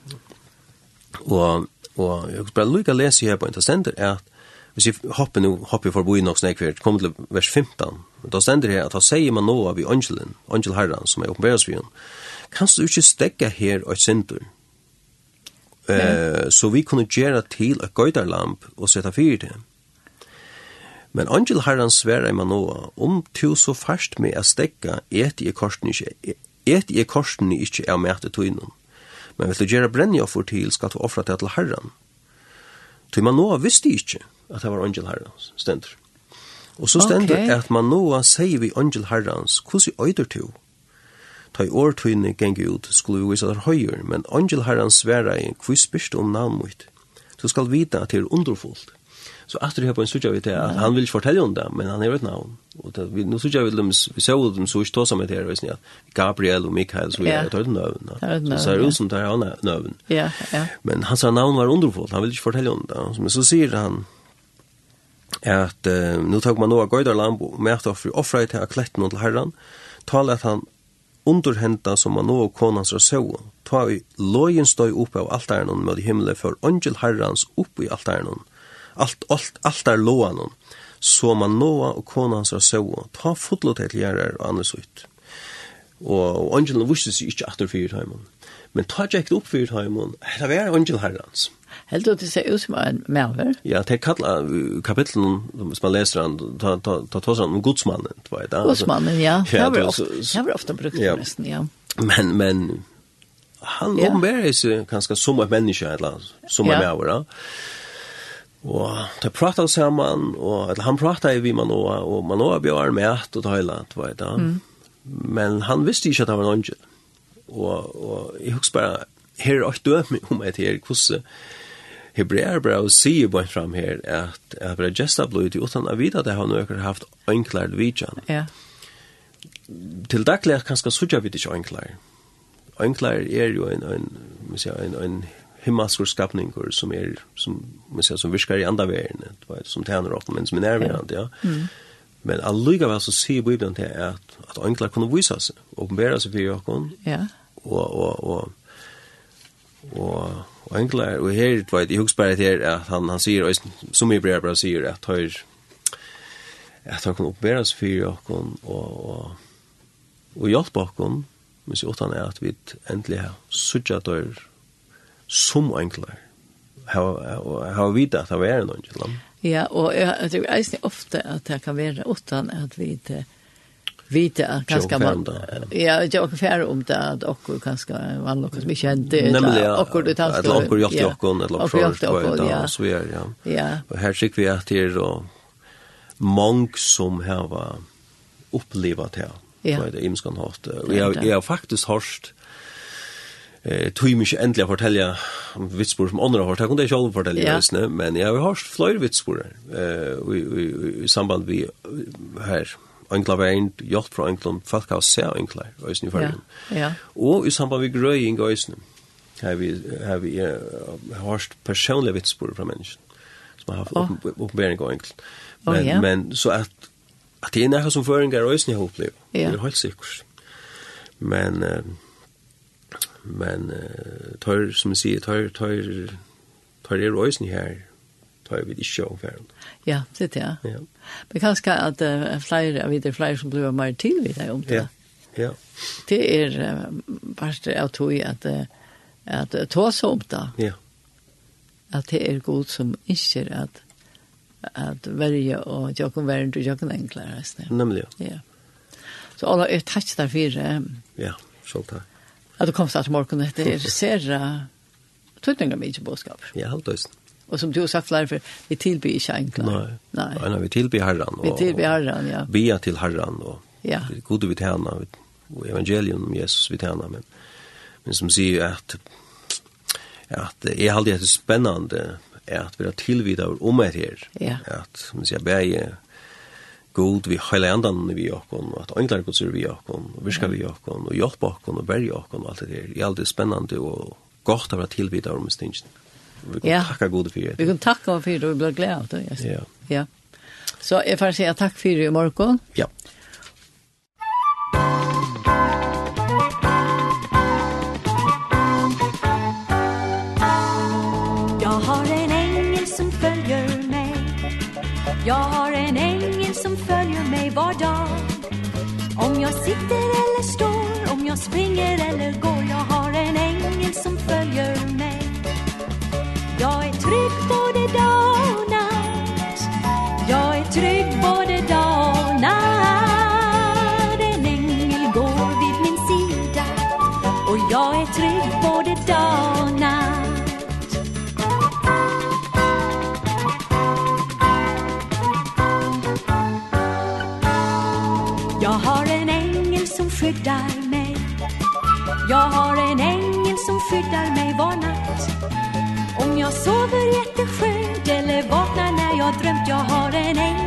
D: Og, og jeg skal bare lykke å lese her på en stender er at hvis vi hopper nå, hopper forbi nok snakvært, kommer til vers 15, da stender her at han sier man nå av i angelen, angel herren, som er åpenbærelsvien, kan du ikke stekke her og synder? Eh, så vi kunne gjøre til et gøyderlamp og sette fyr til. Men angel herren sverer i Manoa, om du så fast med å stekke, et i korsen ikke, et i korsen ikke er med til tøynen. Men vil du gjøre brennjoffer til, skal du offre det til herren. Til Manoa visste ikke, at det var angel Herrans, stender. Og så stender
A: okay.
D: at man nå sier vi angel herrens, hvordan øyder du? Ta i årtøyne genge ut, skulle vi vise der høyer, men angel Herrans sværa i hvordan spyrst om navn mitt. Du skal vite at det er underfullt. Så efter det här på en sutja vi till att han vill inte fortelle om det, men han är ett namn. Och det, vi, nu sutja vi dem, vi såg dem så inte tåsa med det her, at Gabriel och Mikael, så videre,
A: det er
D: et
A: nøvn.
D: Så det
A: ser
D: ut som det här növn.
A: Ja, ja.
D: Men hans navn var underfullt, han vill inte fortelle om det. Men så säger han, at uh, nu tog man noe gøydar lambo og at offri offra til a kletten til herran, tala at han underhenta som man noe konans ra søv, ta i lojen støy opp av altaren med himmelen for angel herrans opp i altaren, alt, alt, altar loan, så man noa og konans ra søv, ta fotlo til gjerrar og annars ut. Og, og angelen visste seg ikke atter fyrir heimen. Men ta ikke opp fyrir heimen, det var angel herrens.
A: Helt du det ser ut som en merver?
D: Ja, det kallar kapitlen, hvis man leser den, ta, ta, ta, ta sånn om godsmannen, du vet. da?
A: Godsmannen, ja.
D: ja det
A: har vi ofte brukt
D: ja.
A: nesten, ja.
D: Men, men, han
A: ja.
D: åpenbærer seg kanskje som et menneske, eller som en ja. merver, Og det pratet sammen, og eller, han pratet vi med noe, og man også bjør med at og tøyla, du vet. Ja.
A: Mm.
D: Men han visste ikke at han var en angel. Og, og jeg husker bare, her er alt døme om et her, hvordan Hebreer brev sier bare fram her at at bare gesta blod utan vite at jeg har nøkker haft enklare vidjan.
A: Ja.
D: Til daglig kan ska sucha vid ikke enklare. Enklare er jo en en vi ser en en himmaskur skapning som er som man ser som virkar i andra världen, det som tärnar åt men som är närvarande, ja.
A: Mm.
D: Men alligavel så sier Bibelen til at, at enklare kunne vise seg, åpenbære seg for Jakob,
A: ja.
D: og, og, og, og Og enkla, og her, du vet, jeg husker bare her, at han, han sier, og som i brev bare sier, at han, at han kan oppbære oss for okken, og, og, og hjelpe okken, men så åttan er at vi endelig har suttet dør som enkla, og har vite at det er noen til
A: Ja, og jeg tror eisen ofte at det kan være åttan at vi vita
D: kanske
A: man ja jag kan om det att och kanske vann något som inte
D: hände och
A: det tas då
D: och jag jag kon eller
A: så ja.
D: så är ja.
A: Ja.
D: Och här fick vi att det då mång som här var upplevt här
A: ja.
D: på det imskan
A: hårt
D: och
A: jag
D: jag har faktiskt hört eh tog mig äntligen fortälja om vitsbord som andra har Jag kunde inte själv fortälja
A: ja.
D: just nu men jag har hört flera vitsbord eh i, i, i samband med här enkla veien, hjelp fra enkla, folk har sett enkla, øyne i fargen.
A: Ja, ja.
D: Og i samband med grøying øyne, har vi, har vi uh, hørt personlige vitsbord fra mennesken, som har haft oh. oppbering av
A: enkla.
D: Men, oh,
A: ja.
D: men så at, at det er noe som føringer øyne har opplevd,
A: ja.
D: det er helt sikkert. Men, uh, men uh, tør, som jeg sier, tør, tør, tør er øyne her, tør vi ikke omferdende.
A: Ja, det är det.
D: Ja.
A: Men kanske att uh, fler av de fler som blir mer till vid det om det.
D: Ja. Ja.
A: Det är uh, värst jag tror att uh, att uh, ta så om det.
D: Ja.
A: Att det är god som inte att att välja och jag kan vara inte jag kan enklare sen.
D: Nämligen.
A: Ja. Så alla är tack där för.
D: Ja, så tack.
A: Att du kom så att morgonen det är ser tydligen mycket budskap.
D: Ja, helt öst.
A: Och som du har sagt flera för, vi tillbyr inte enkla.
D: Nej,
A: nej.
D: nej, nej vi tillbyr herran.
A: Och, vi tillbyr herran, ja.
D: Bia till herran och
A: ja.
D: Vi god vi tjänar. Och evangelium om Jesus vi tjänar. Men, men som säger att, att det är alltid spännande att vi har tillvida om det här.
A: Ja.
D: Att, som säger, bäge god vi hela andan vi och och att änglar Guds vi jakon och vi ska vi jakon och hjälpa jakon och berg och och allt det där. Det är alltid spännande och gott att vara tillvida om stingen. Mm. Vi kan
A: ja.
D: takka gode fyrir.
A: Vi kan takka gode fyrir, og vi blir glede av det. Yes.
D: Ja.
A: ja. Så jeg får si takk fyrir i morgen.
D: Ja.
E: Jag har en ängel som följer mig Jag har en ängel som följer mig var dag Om jag sitter eller står, om jag springer eller går skyddar mig. Jag har en ängel som skyddar mig var natt. Om jag sover jätteskönt eller vaknar när jag drömt Jag har en ängel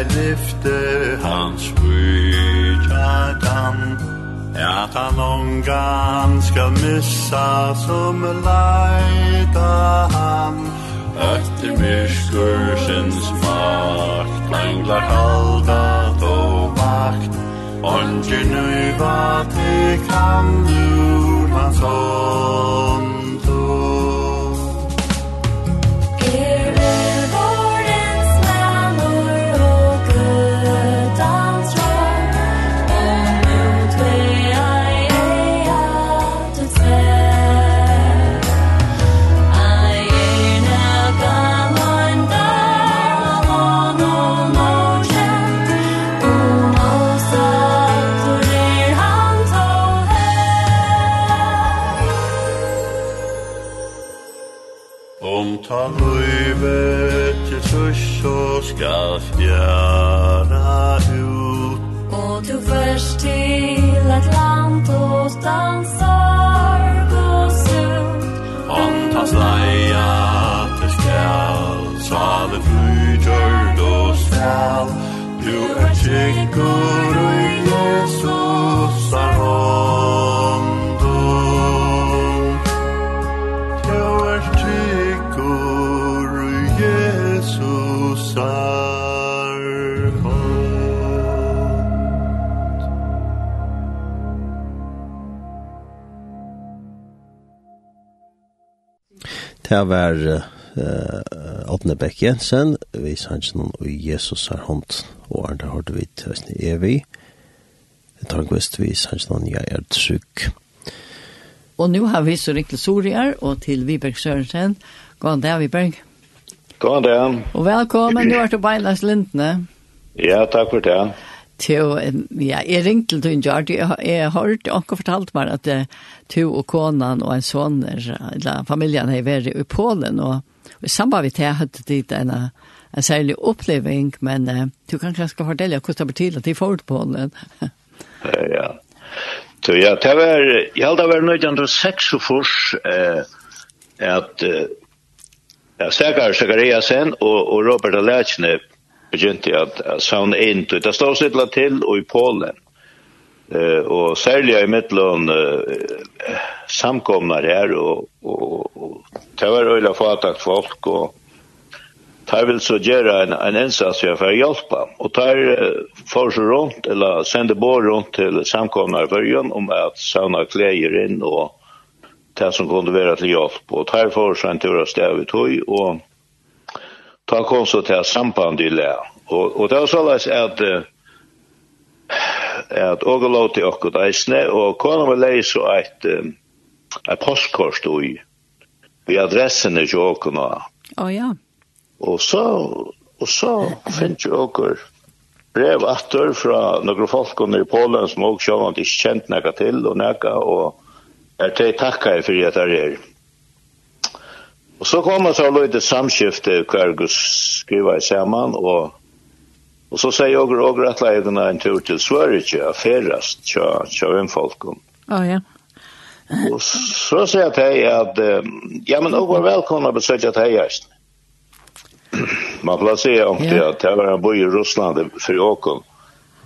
B: ei lyfter hans skydja damm At han ångan skal missa som leida ham Ötter myrskursens makt Englar halda då vakt
F: Ongen nøyva til kan ur hans hånd skal fjæra ut.
G: Og du først til et land utan sorg og sult
F: Om ta sleia til skal Svale frutjord og skal Du er tjekkur og Jesus.
H: Det var uh, Åtne Beck Jensen, vi sannsyn og Jesus er hånd, og Arne har du vidt høysen i evig. Tankvist vi sannsyn og jeg er trygg.
A: Og nu har vi så riktig sorier, og til Viberg Sørensen. God dag, Viberg.
I: God dag.
A: Og velkommen, du er til Beilas Lindne.
I: Ja, takk for det.
A: Til, ja, jeg ringte til en gjør, jeg, jeg hørt, og fortalt meg at to og konan og en sånn, eller familien har vært i Polen, og, og i samband med det hadde de en, en særlig oppleving, men uh, du kan kanskje fortelle hvordan det betyr at de får til Polen.
I: ja, Så ja, det var, jeg held det var nøyde andre seks og fors, eh, at eh, Stakar Sakariasen og, og Robert Alachne begynte at savne inn. Det stod sitt til og i Polen. Eh og særlig i mittlån eh, samkomnar här og, og, og det var øyla fatat folk og tar vil så gjøre en en innsats for å hjelpe. Og tar för sig runt eller sänder bor runt til samkomnar för om at sauna kläder inn og det som kunne være til hjelp. Og tar för sig en tur av stäva vi tog og ta kom så til samband i le. Og, og det var såleis at at og lov til okkur eisne, og kona var leis så eit eit postkort ui vi adressen er jo okkur nå.
A: Å ja.
I: Og så og så finnes jo okkur brev atter fra noen folk under i Polen som også sjåan ikke kjent nekka til og nekka og er til takka for at det er Og så kom det så lite samskifte hver Gus skriva i saman, og, og så sier jeg og rett leidene en tur til Sverige, affærast, tja, tja, tja,
A: Oh, ja.
I: og så sier jeg til at, ja, men og var velkomna besøkja til heist. Man får plasserer om det
A: ja.
I: at jeg var en boi i Russland for åkken.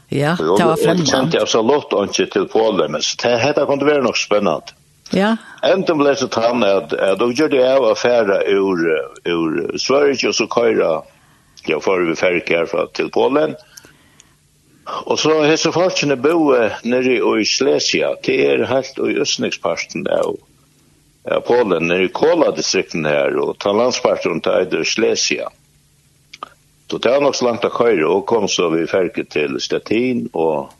A: Ja, det var
I: fremmed. Jeg kjente
A: jeg
I: så lott ikke til Polen, men det, dette kunne være nok spennende.
A: Ja.
I: Enten ble det han at, at de gjør det av affæra ur, ur Sverige, og så køyra, ja, for vi ferdig herfra til Polen. Og så hesse folkene bo nere i Slesia, det er helt i Østningsparten av, av Polen, nere i Kola-distrikten her, og ta landsparten til Eider Slesia. Så det er nok så langt å køyre, og kom så vi ferdig til Stettin, og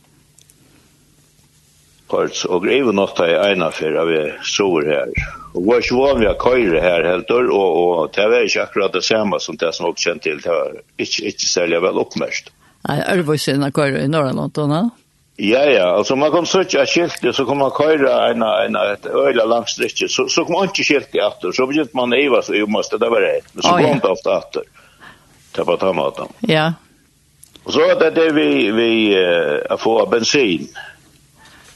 I: kort og greve nokta i eina fer av sover her. Og var ikke vanlig å køyre her heldur, og, og det var ikke akkurat det samme som det som oppkjent til, det var ikke, ikke særlig vel oppmerkt.
A: Nei, er det ikke å køyre i Norrland, da?
I: Ja, ja, altså man kom søtje av skiltet, så kom man køyre en, en, et øyla langt strikke, så, så kom man ikke skiltet etter, så begynte man eiva, så jo måste det var et, men så
A: oh,
I: kom det ofte etter. til på ta maten.
A: Ja.
I: Og så var det det vi, vi uh, få bensin,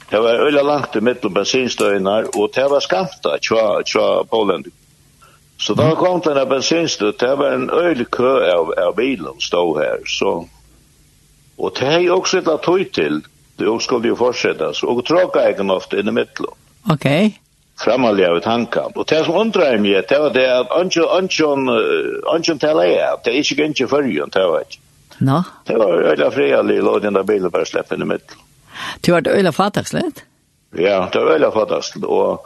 I: Det var øyla langt i middelen bensinstøyner, og det var skamta tja, tja Polen. Så da kom denne bensinstøy, det var en øyla kø av, av bilen stod her, så... Og det er jo også et tøy til, det skulle jo fortsettes, og tråka egen ofte inn i middelen.
A: Ok.
I: Framallig av tankan. Og det som undrar meg, det var det at ønsken tala er, det er ikke gynnsje fyrrjun, det var ikke.
A: No.
I: Det var øyla frialig, lå den der bilen bare slepp inn i middelen.
A: Du har det øyla fatakslet?
I: Ja, det var øyla fattakslet, og,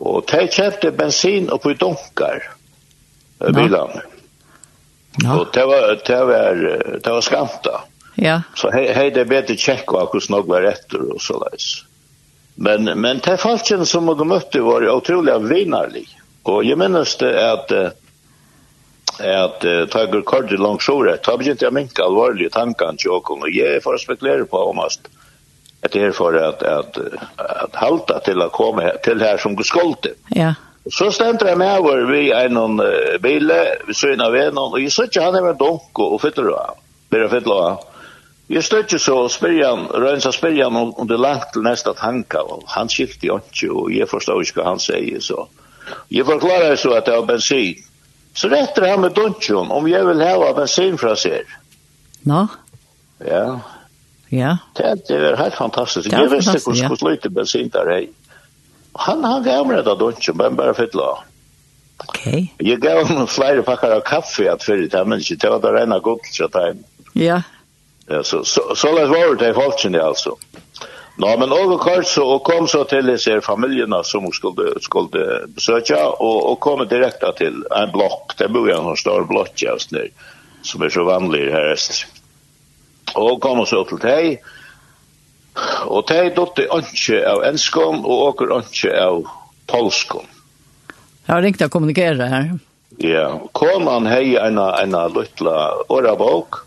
I: og de kjøpte bensin oppe i dunkar, bilene.
A: Ja.
I: Og det var, det var, det var skamta.
A: Ja.
I: Så hei, hei det er bedre tjekk av hvordan nok var etter og så leis. Men, men de falskene som jeg møtte var utrolig vinarlig. Og jeg minnes det at at uh, tager kort i langsjore, ta begynte jeg minka alvorlige tankene til åkken, og jeg får spekulere på om Mm at det er for at, at, at halta til å komme til her som skolte.
A: Ja.
I: Så stendte jeg med over vi en uh, bil vi såg av en, og jeg så ikke han er med donk og fytter av. Blir fytter av. Jeg stod ikke så og spør han, speljan rönsa speljan om, om det langt til neste tanka og han skifte jo ikke, og jeg forstår ikke hva han sier så. Jeg forklarer så at det var bensin. Så retter han med donjon om jeg vil ha bensin fra seg.
A: Nå? No.
I: Ja,
A: Ja.
I: Det det er helt fantastisk.
A: Det fantastiskt.
I: Jeg visste
A: hur
I: skulle sluta bensin der er. Han han gav mig det då men bare fytte låg.
A: Ok.
I: Jeg gav ham flere pakker av kaffe at fyrir det men ikke det var det rena gott så där.
A: Ja.
I: Ja så så så läs var det folkene alltså. Nå, men over kort så, og kom så til disse familjene som skulle, skulle besøke, og, og kom direkte til en blokk, det bor jeg en stor blokk, just nu, som er så vanlig her øst. Og kom oss til deg, og deg dotte ønske av enskom, og åker ønske av polskom.
A: Jeg har ringt å kommunikere her.
I: Ja, konan hei ena, ena luttla årabok,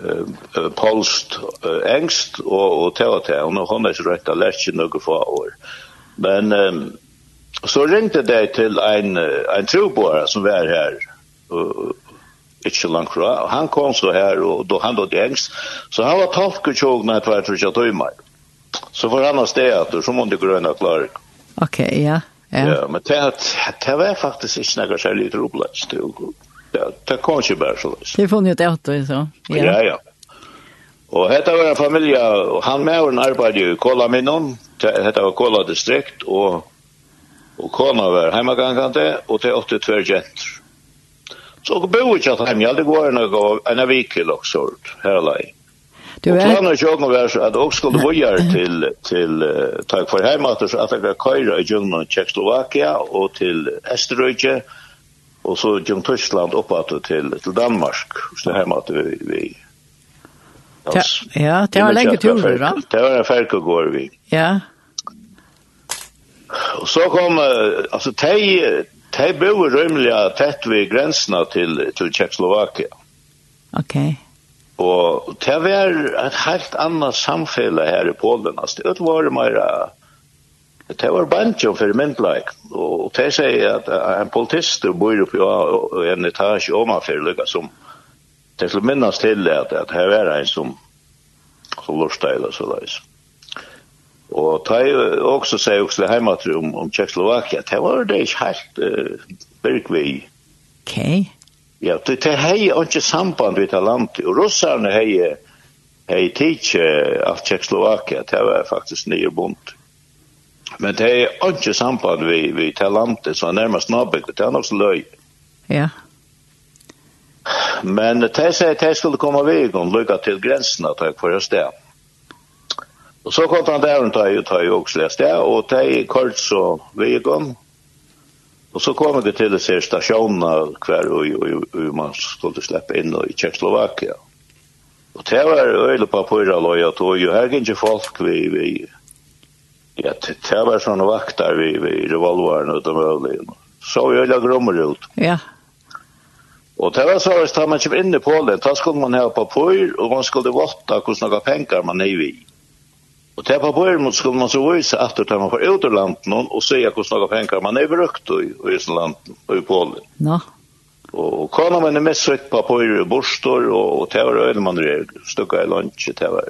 I: eh, polst, eh, engst, og, og teg og teg, og hun er ikke rett og lært ikke noe få år. Men eh, så ringte de til en, en troboare som var her, og, ikke så langt fra. Og han kom så her, og då han då dengst. Så han var talk og tjog med tvær trusja tøymer. Så var han av stedet, og så måtte grønne klare.
A: Ok, ja. Ja,
I: ja men det, det var faktisk ikke noe særlig troblest. Det, det kom ikke bare så løs.
A: Det funnet ut etter, så.
I: Ja, ja. ja. Og hetta var en familie, og han med og en arbeid i Kola Minnon, hetta var Kola distrikt, og, og kona var heimagangande, og det åtte tver jenter. Så jag bor inte att hem, jag hade en gång, en vecka till också, här lär.
A: Du
I: är...
A: Och
I: planen jag nog så att också skulle boja till, till tack för hemma, så att jag kan köra i Jungman i Tjeckoslovakia och till Österrike och så djungeln Tyskland uppåt till, till Danmark, så här till vi. vi
A: Ja, det var lenge turer, va?
I: Det var en går vi.
A: Ja.
I: Og så kom, alltså, tej De bor rymliga tett ved grensene til, til Tjekkoslovakia.
A: Ok. Okay.
I: Og det var et helt annet samfunn her i Polen. Altså, det var mer... Det var banjo for myndleik. Og det sier at en politist bor oppe i en etasje omanfor, lykka som... Det skulle minnes til at, at her var en som, som lortet eller så løs. Mm. Og ta er også seg også heimatru om, om Tjekkoslovakia, det var det ikke helt uh, bergvei.
A: Ok.
I: Ja, det, det hei ikke samband vidt av landet, og russerne hei hei tidsi av Tjekkoslovakia, det var faktisk nye bunt. Men det hei ikke samband vidt vi av landet, så nærmest nabik, det er nok så løy.
A: Ja.
I: Men det sier at jeg skulle komme vei, og lukka til grensene, takk for jeg sted. Og så kom han der og tøy og tøy og slest det, og tøy kort så vegon. Og så kom det til disse stasjonene hver og man skulle slippe inn i Tjekkoslovakia. Og det var øyne på pøyre løy at og jo her gikk folk vi, vi ja, det var sånne vakter vi, vi revolveren ut av møllene. Så vi øyne grommer ut.
A: Ja.
I: Og det var så hvis man kom inn i Polen, da skulle man ha papur, og man skulle votta hvordan noen penger man er i. Ja. Og det på början mot skulle man så vise at det man får ut ur landet någon och säga hur snacka pengar man er brukt i Island og i Polen.
A: Nå.
I: Og kona man er mest søkt på på i borstor og och det var øyne man er stukket i lunch det var.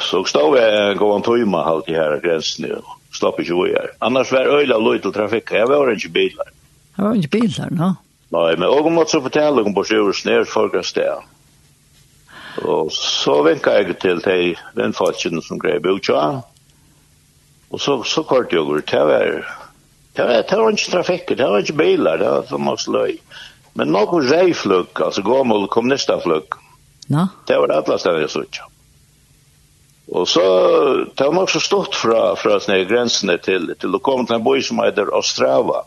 I: Så stod vi gå en tøyma halt i her grensen og Slapp inte vi här. Annars var öl løy til trafikk. Jeg var ikke bilar.
A: Jag var ikke bilar, nå.
I: Nei, men och måtte så fortelle om på sjön snär folk att ställa. Og så vinket jeg til de vennfalskene som grep ut, ja. Og så, så kort jeg over, det var, det var, det var ikke trafikk, det var ikke biler, det var som også løy. Men noe reiflugg, altså gammel kommunistaflugg,
A: no.
I: det var det alle stedet jeg så ikke. Og så, det var nok så stort fra, fra sånne grensene til, til å komme til en by som heter Ostrava.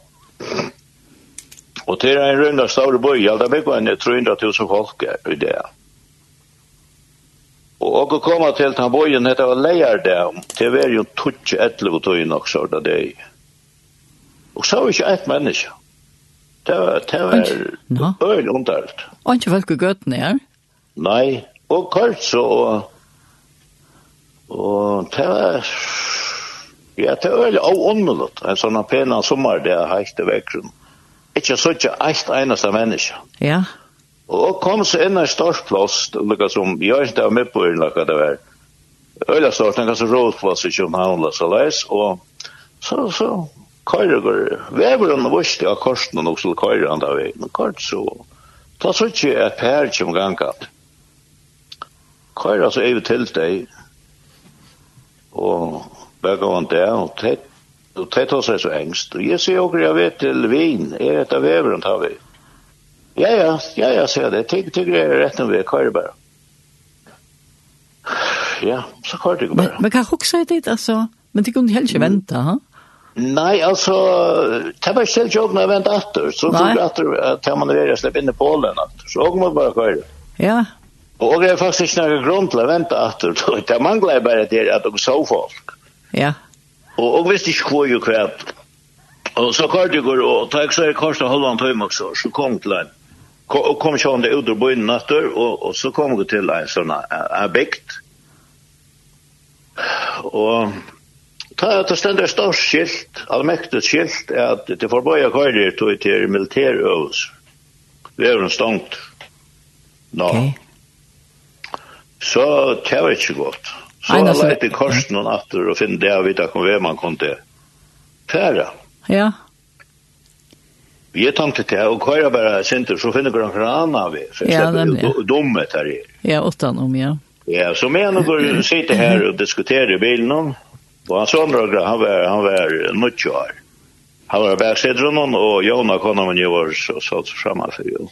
I: Og til en rundt av store by, ja, det var 300 000 folk i det. Og å komme til den bojen heter å leier det om. Det var jo tutsk etter på tøyen også, da det er. Og så var ikke et menneske. Det var, det var øyelig undert.
A: Og ikke folk i gøtten her?
I: Nei, og kort så, og, og det var, ja, det var veldig og underlått. En sånn pena sommer det er heit i vekkrum. Ikke så ikke et eneste menneske.
A: Ja, ja.
I: Og kom så inn en størst plass, noe som, jeg ikke var med på inn, noe det var. Øyla størst, noe som rådplass i København, så leis, og så, så, køyre går, vever han viste av korsen og så køyre han da vei, men kort så, ta så ikke et per som gangat. Køyre så er vi til deg, og begge han det, og tett, og tett hos er så engst, og jeg sier også, jeg vet til vin, jeg vet av veveren tar vi. Ja, ja, ja, ja, sier det. Tyg, tyg, det er rett og vi kör bare. Ja, så kör det
A: bara.
I: Men,
A: men hva också jeg dit, altså? men det kunne helst ikke vente, ha?
I: Nei, altså, det var ikke helt jobb när jag väntade efter. Så tog jag at man er å slippe inn i Polen. Så åker man bare kör.
A: Ja.
I: Og det er faktisk ikke någon grunn til å vente efter. Det mangler bare til at de så folk.
A: Ja.
I: Og och visst ikke kvar jo kvart, Og så kör jeg går og tar jag så här korsa halvan timme också. Så kom til en kom, kom sjån det ut ur bøyden natter, og, og så kom vi til en sånn en bygd. Og ta at det stender størst skilt, allmektet skilt, er at det forbøyer køyrer tog til militærøvelser. Det er jo stångt. Nå.
A: No. Okay.
I: Så det var ikke godt. Så jeg lette korsen og natter og finne det av vet om hvem man kunne fære.
A: Ja. Ja.
I: Vi er tanke til det och köra bara så finner jag några andra vi.
A: Ja,
I: dumme där är.
A: Ja, utan om ja.
I: Ja, så men nu går her og diskuterer diskutera bilen om. Han sa några han var han var nødt år. Han var bara sitter någon och Jona kom när jag var så så framme for jo.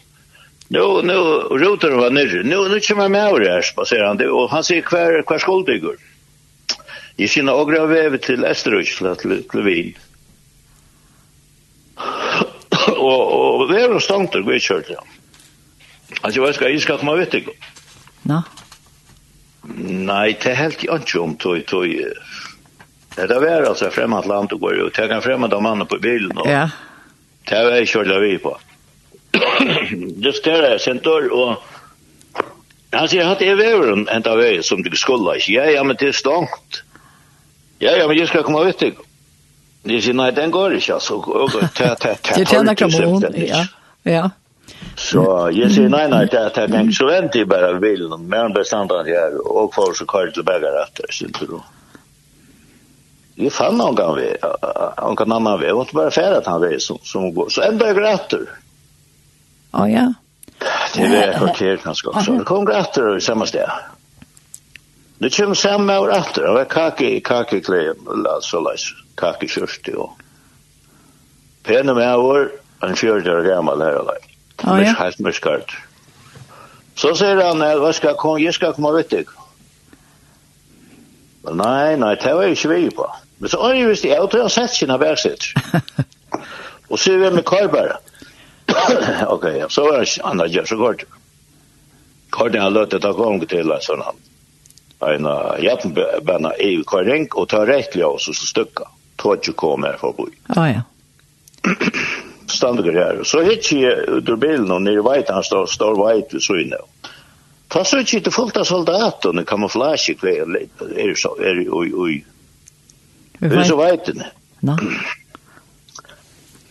I: Nu nu rotar var nere. Nu nu kommer med over her, spacerar han og han ser kvar kvar skoldygor. I sina til, til, til, til, til, Lövin og, og det er jo stangt og vi kjørte. ja. Altså, hva skal, jeg skal komme vitt, ikke?
A: Nå?
I: Nei, det er helt ikke om tog, tog, det er vært altså fremmed land og går jo, det er en fremmed mann på bilen, og
A: ja.
I: det er jeg kjørt vi på. det større er sentor, og han sier at det er vært en av vei som du skulle ikke, ja, ja, men det er stangt. Ja, ja, men jeg skal komme vitt, ikke? Det sier, nei, den går ikke, altså. Det
A: tjener kramon, ja. Ja.
I: Så jeg sier, nei, nei, det er så eksolent i bare bilen, men han bestemte han her, og får så kvar til begge retter, synes du. Jeg fann noen gang vi, noen kan annen vi, jeg måtte bare fære at han vi som, som går, så en begge retter.
A: Å, ja.
I: Det er et kvarter kanskje også. Det kom retter i samme sted. Det kommer samme og retter, det var kake i kake-klem, la så takk i kjørste jo. Pene med vår, han kjører der gammel her og
A: leik. Oh, ja.
I: Helt mørskart. Så sier han, hva skal jeg komme, jeg skal komme ut deg. Nei, nei, det var jeg ikke vi på. Men så er jeg visst, jeg tror jeg har sett sine bergsetter. og så er vi med kar bare. ok, ja, så var det andre gjør så godt. Karden har løtt etter kom til en sånn han. En hjelpenbæna i karring og tar rett ljøs og så stykka tog ikke kom her forbi. Å
A: oh, ja.
I: Stander her. Så hitt jeg ut ur bilen, og nere veit han står, står veit ved syne. Ta så ikke til fullt av soldatene, kamuflasje, er så, er jo,
A: oi,
I: oi. Er så veit det.
A: Nå.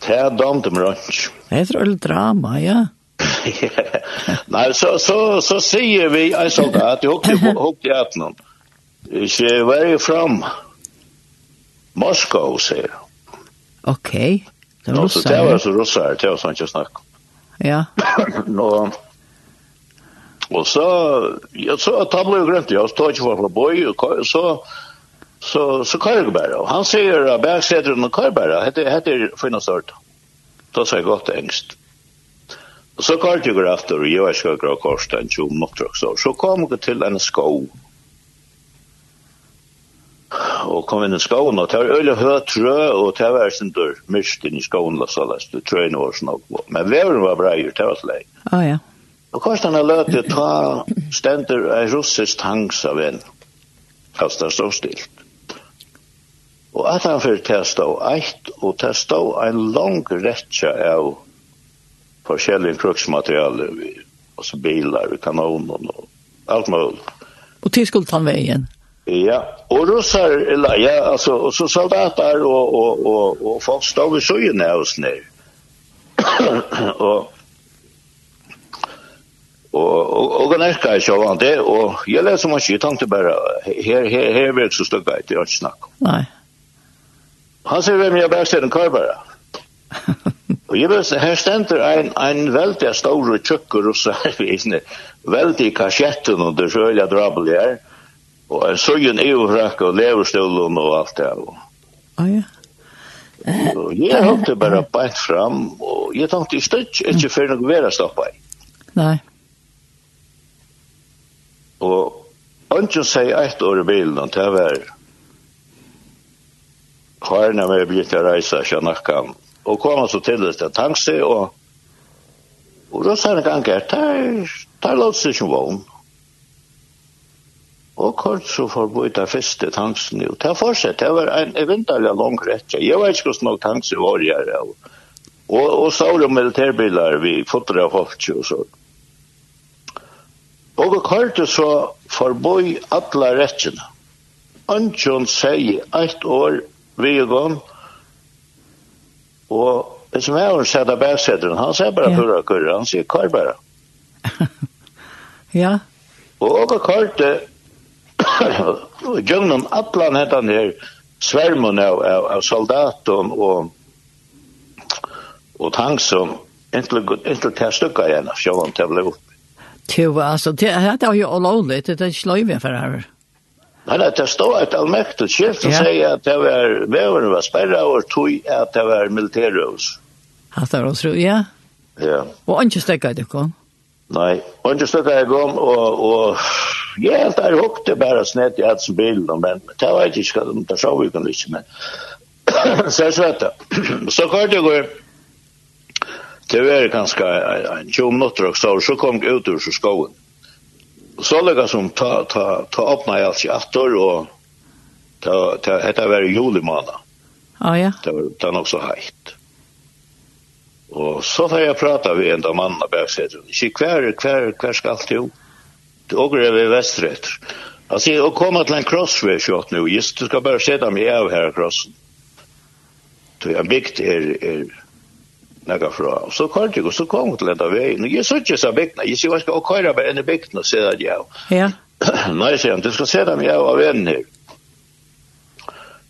I: Det er damt om rønns.
A: Det er et drama, ja.
I: Nei, så, så, så sier vi en soldat, jeg hukte i atnån. Ikke, vær fram. Ja. Moskva, sier han.
A: Okej. Det var
I: russar. Det var så russar, det var sånt jag snackade.
A: Ja.
I: Nå, og så, ja, så tar man jo grønt, så står ikke for boi, og så, så, så kan jeg bare. og Han sier at bergseteren og kan bare, hette, hette finne størt. Da sa jeg godt engst. Og så kan jeg grøft, og jeg var ikke grøft, og jeg var ikke så kom jeg til en skog, og kom inn i skoven, og det var øyelig høy trø, og det var sin dør, myrst inn i skoven, og så lest, det trøyene var snakk på. Men veveren var breier, det var slik.
A: Å ja.
I: Og hvordan han har korsan til å ta stender en russisk tanks av en, fast det stod stilt. Og at han fyrir til å stå eit, og til å stå en lang rettja av forskjellige kruksmaterialer, og så bilar, kanoner, og alt mulig.
A: Og til skulle ta veien?
I: Ja, og russar, eller, ja, altså, og så soldater og, og, og, og folk stod ved søgene av oss i og, og ner. och och och och ganska sjovande och jag läser man shit tänkte bara her här här vill så støkka stucka i att snacka.
A: Nei.
I: Han sier hvem jeg bare ser en kar bare. og jeg vet her stender en en veldig stor och tjock och så här visst. Väldigt kassetten och det själva drabbel där. Og en søgn er jo frakk og leverstolen og alt det. Og...
A: Å ja.
I: Og jeg hørte bare beint fram, og jeg tenkte i støtt ikke før noe vera stoppa i.
A: Nei.
I: Og ønsken sier ett år i bilen, og det var hørende med blitt å reise, kjennakkan. Og kom så til det til tankse, og og da sa han ganger, der, der låter seg ikke vogn. Og kort så får forbøyde jeg første tanksen jo. Det fortsett, det var en evinterlig lang rett. Jeg vet ikke hvordan nok tanken var jeg er. Og, og så var det militærbiler vi fotter av folk og så. Og kort så får forbøy alle rettene. Antjon sier ett år vi er gått. og Det som er å sette bärssättaren, han sier bare
A: bara
I: kurra kurra, han sier kvar bare.
A: ja.
I: Og åka karte gjennom atlan hentan her svermen av, av, av soldaten og og tanksom inntil, inntil til stykka igjen av sjåan til å bli opp.
A: Jo, altså, det er jo olovlig, det er ikke løyve for her.
I: Nei, nei, det stod et allmektig skilt
A: og
I: sier at det var veveren var sperra og tog at det var militærøvs.
A: Hatt er også, ja.
I: Ja.
A: Og ikke stykka det kom?
I: Nei, og ikke stykka det kom, og, og jag där åkte bare snett i att bil men det var ikke ska det så vi kan ikke, men så så att så kör det går det var kanske en 20 minutter og så så kom jeg ut ur skogen så lägger som ta ta ta upp mig alltså åter och ta ta heter var julimånad
A: Å ja.
I: Det var det nog så heit. Og så får jeg prata ved en av mannene baksettet. Ikke hver, hver, hver skal alt jo og er vi vestrett. Altså, å komme til en krossvei kjøtt nå, just du skal bare sette meg av her krossen. Så jeg bygd er, er nekka fra. Og så kom jeg, og så kom jeg til en av veien. Og jeg så ikke så bygdene, jeg sier, hva skal jeg køyre bare inn i bygdene og se deg av.
A: Ja.
I: Nei, sier han, du skal se dem jeg av veien her.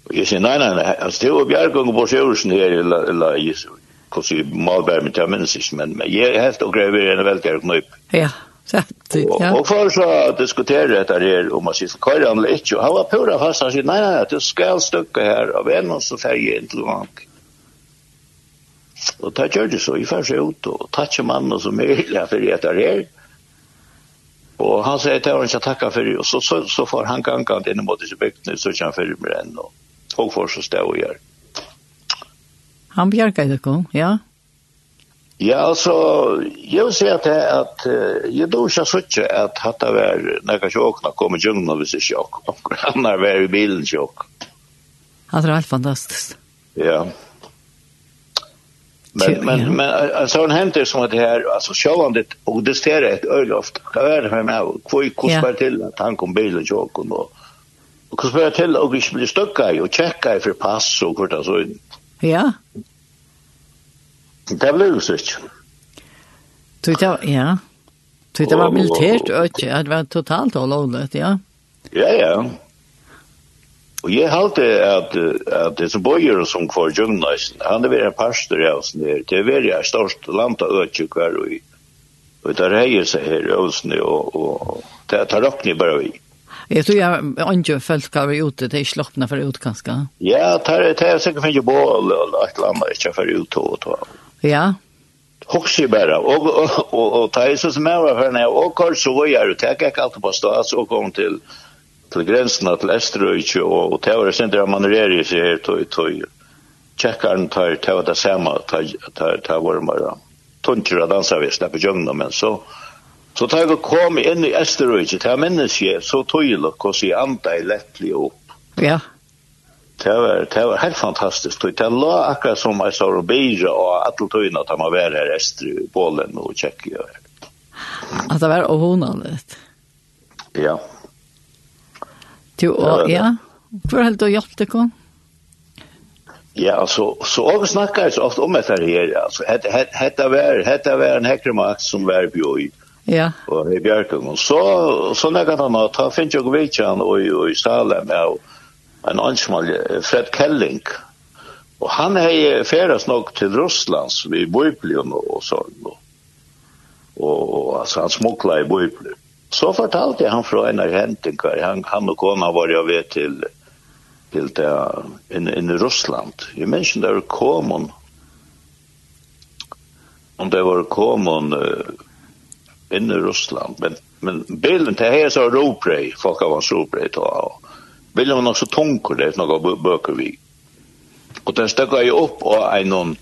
I: Og jeg sier, nei, nei, nei, altså, det var jo bjergung på sjørusen her, eller, eller, jeg sier, hvordan jeg malbær mitt, jeg minnes ikke, men jeg er helt og greier en veldig knøyp.
A: Ja. Ja.
I: Sattigt,
A: ja.
I: Og for så diskuterer dette her om man sier, hva er han eller ikke? Og han var pura fast, han sier, nei, nei, du skal stykke her, av en og så ferdig inn til vank. Og det gjør det så, jeg fer seg ut, og takk mannen som er ille for dette her. Og han sier, det var ikke takka for det, og så, så, så får han gangant inn mot disse bygdene, så ikke han ferdig med den, og folk får så stå og gjør.
A: Han bjerker det, kom, Ja.
I: Ja, altså, jeg vil si at, jeg, at jeg då ikke så ikke at hatt av er, når jeg ikke åkna kom i djungna hvis jeg ikke åkna, han er vær i bilen ikke
A: åkna. Det er helt fantastisk.
I: Ja. Men, men, men altså, han henter som at her, altså, sjåvandet, og det styrer et øyne ofte, hva er det for meg, hvor jeg kosper til at han kom bilen ikke åkna, og, og kosper til, og vi blir støkka i, og tjekka i for pass, og hvordan så inn.
A: Ja,
I: ja. Det ble det ikke.
A: Du, det var, ja. Du, det var militært, ikke? Det var totalt olovlet, ja.
I: Ja, ja. Og jeg halte at, at det som bøyer som kvar Jøgnøysen, han er en pastor i Øysen nere, det er veldig en størst land av Øysen kvar og i. Og det reier seg her i Øysen, og, og det tar opp ni bare vi.
A: Jeg tror jeg ikke følte hva vi ute, det er ikke loppene for ut, kanskje?
I: Ja, det er sikkert mye bål og et eller annet, ikke for ut og
A: Ja.
I: Hoxi bara og og og, og Tyson som var för när och kör så gör det jag gick alltid på stas och kom till till gränsen till Österrike och och det var sen där man rörde sig tog tog checkar tar tar det samma tar tar tar var bara tuntra dansa vi släpper jungna men så så tar vi kom in i Österrike där minnes jag så tog jag och så anta i lättligt upp.
A: Ja
I: det var, det var helt fantastiskt. Det la akkurat som jag sa och beira och alla tøyna att man var här efter i Polen och Tjeckien.
A: Att det var ovonanligt?
I: Ja.
A: Du, och, ja. Hvor helt du hjelp det kom?
I: Ja, altså, så over snakker jeg så ofte om dette her, altså, hette var hette var en hekremakt som vær bjøy,
A: ja.
I: og i Bjørkung, og så, så nekket han at han finner jo vidtjen og i Salem, Ja, og, en ansmal Fred Kelling. Og han er ferast nok til Russlands vi bøyplion og sånn. Og, og altså, han smukla i bøyplion. Så fortalte han fra en av hentingar, han, han og kona var jeg ved til, til det, in, in Russland. Jeg minns der kom hon, om det var kom uh, inn i Russland, men, men bilen til her så roprei, folk var roprei til å Vilja var nok så tungur, det, er noen bøker vi. Og den støkker jeg opp og en noen,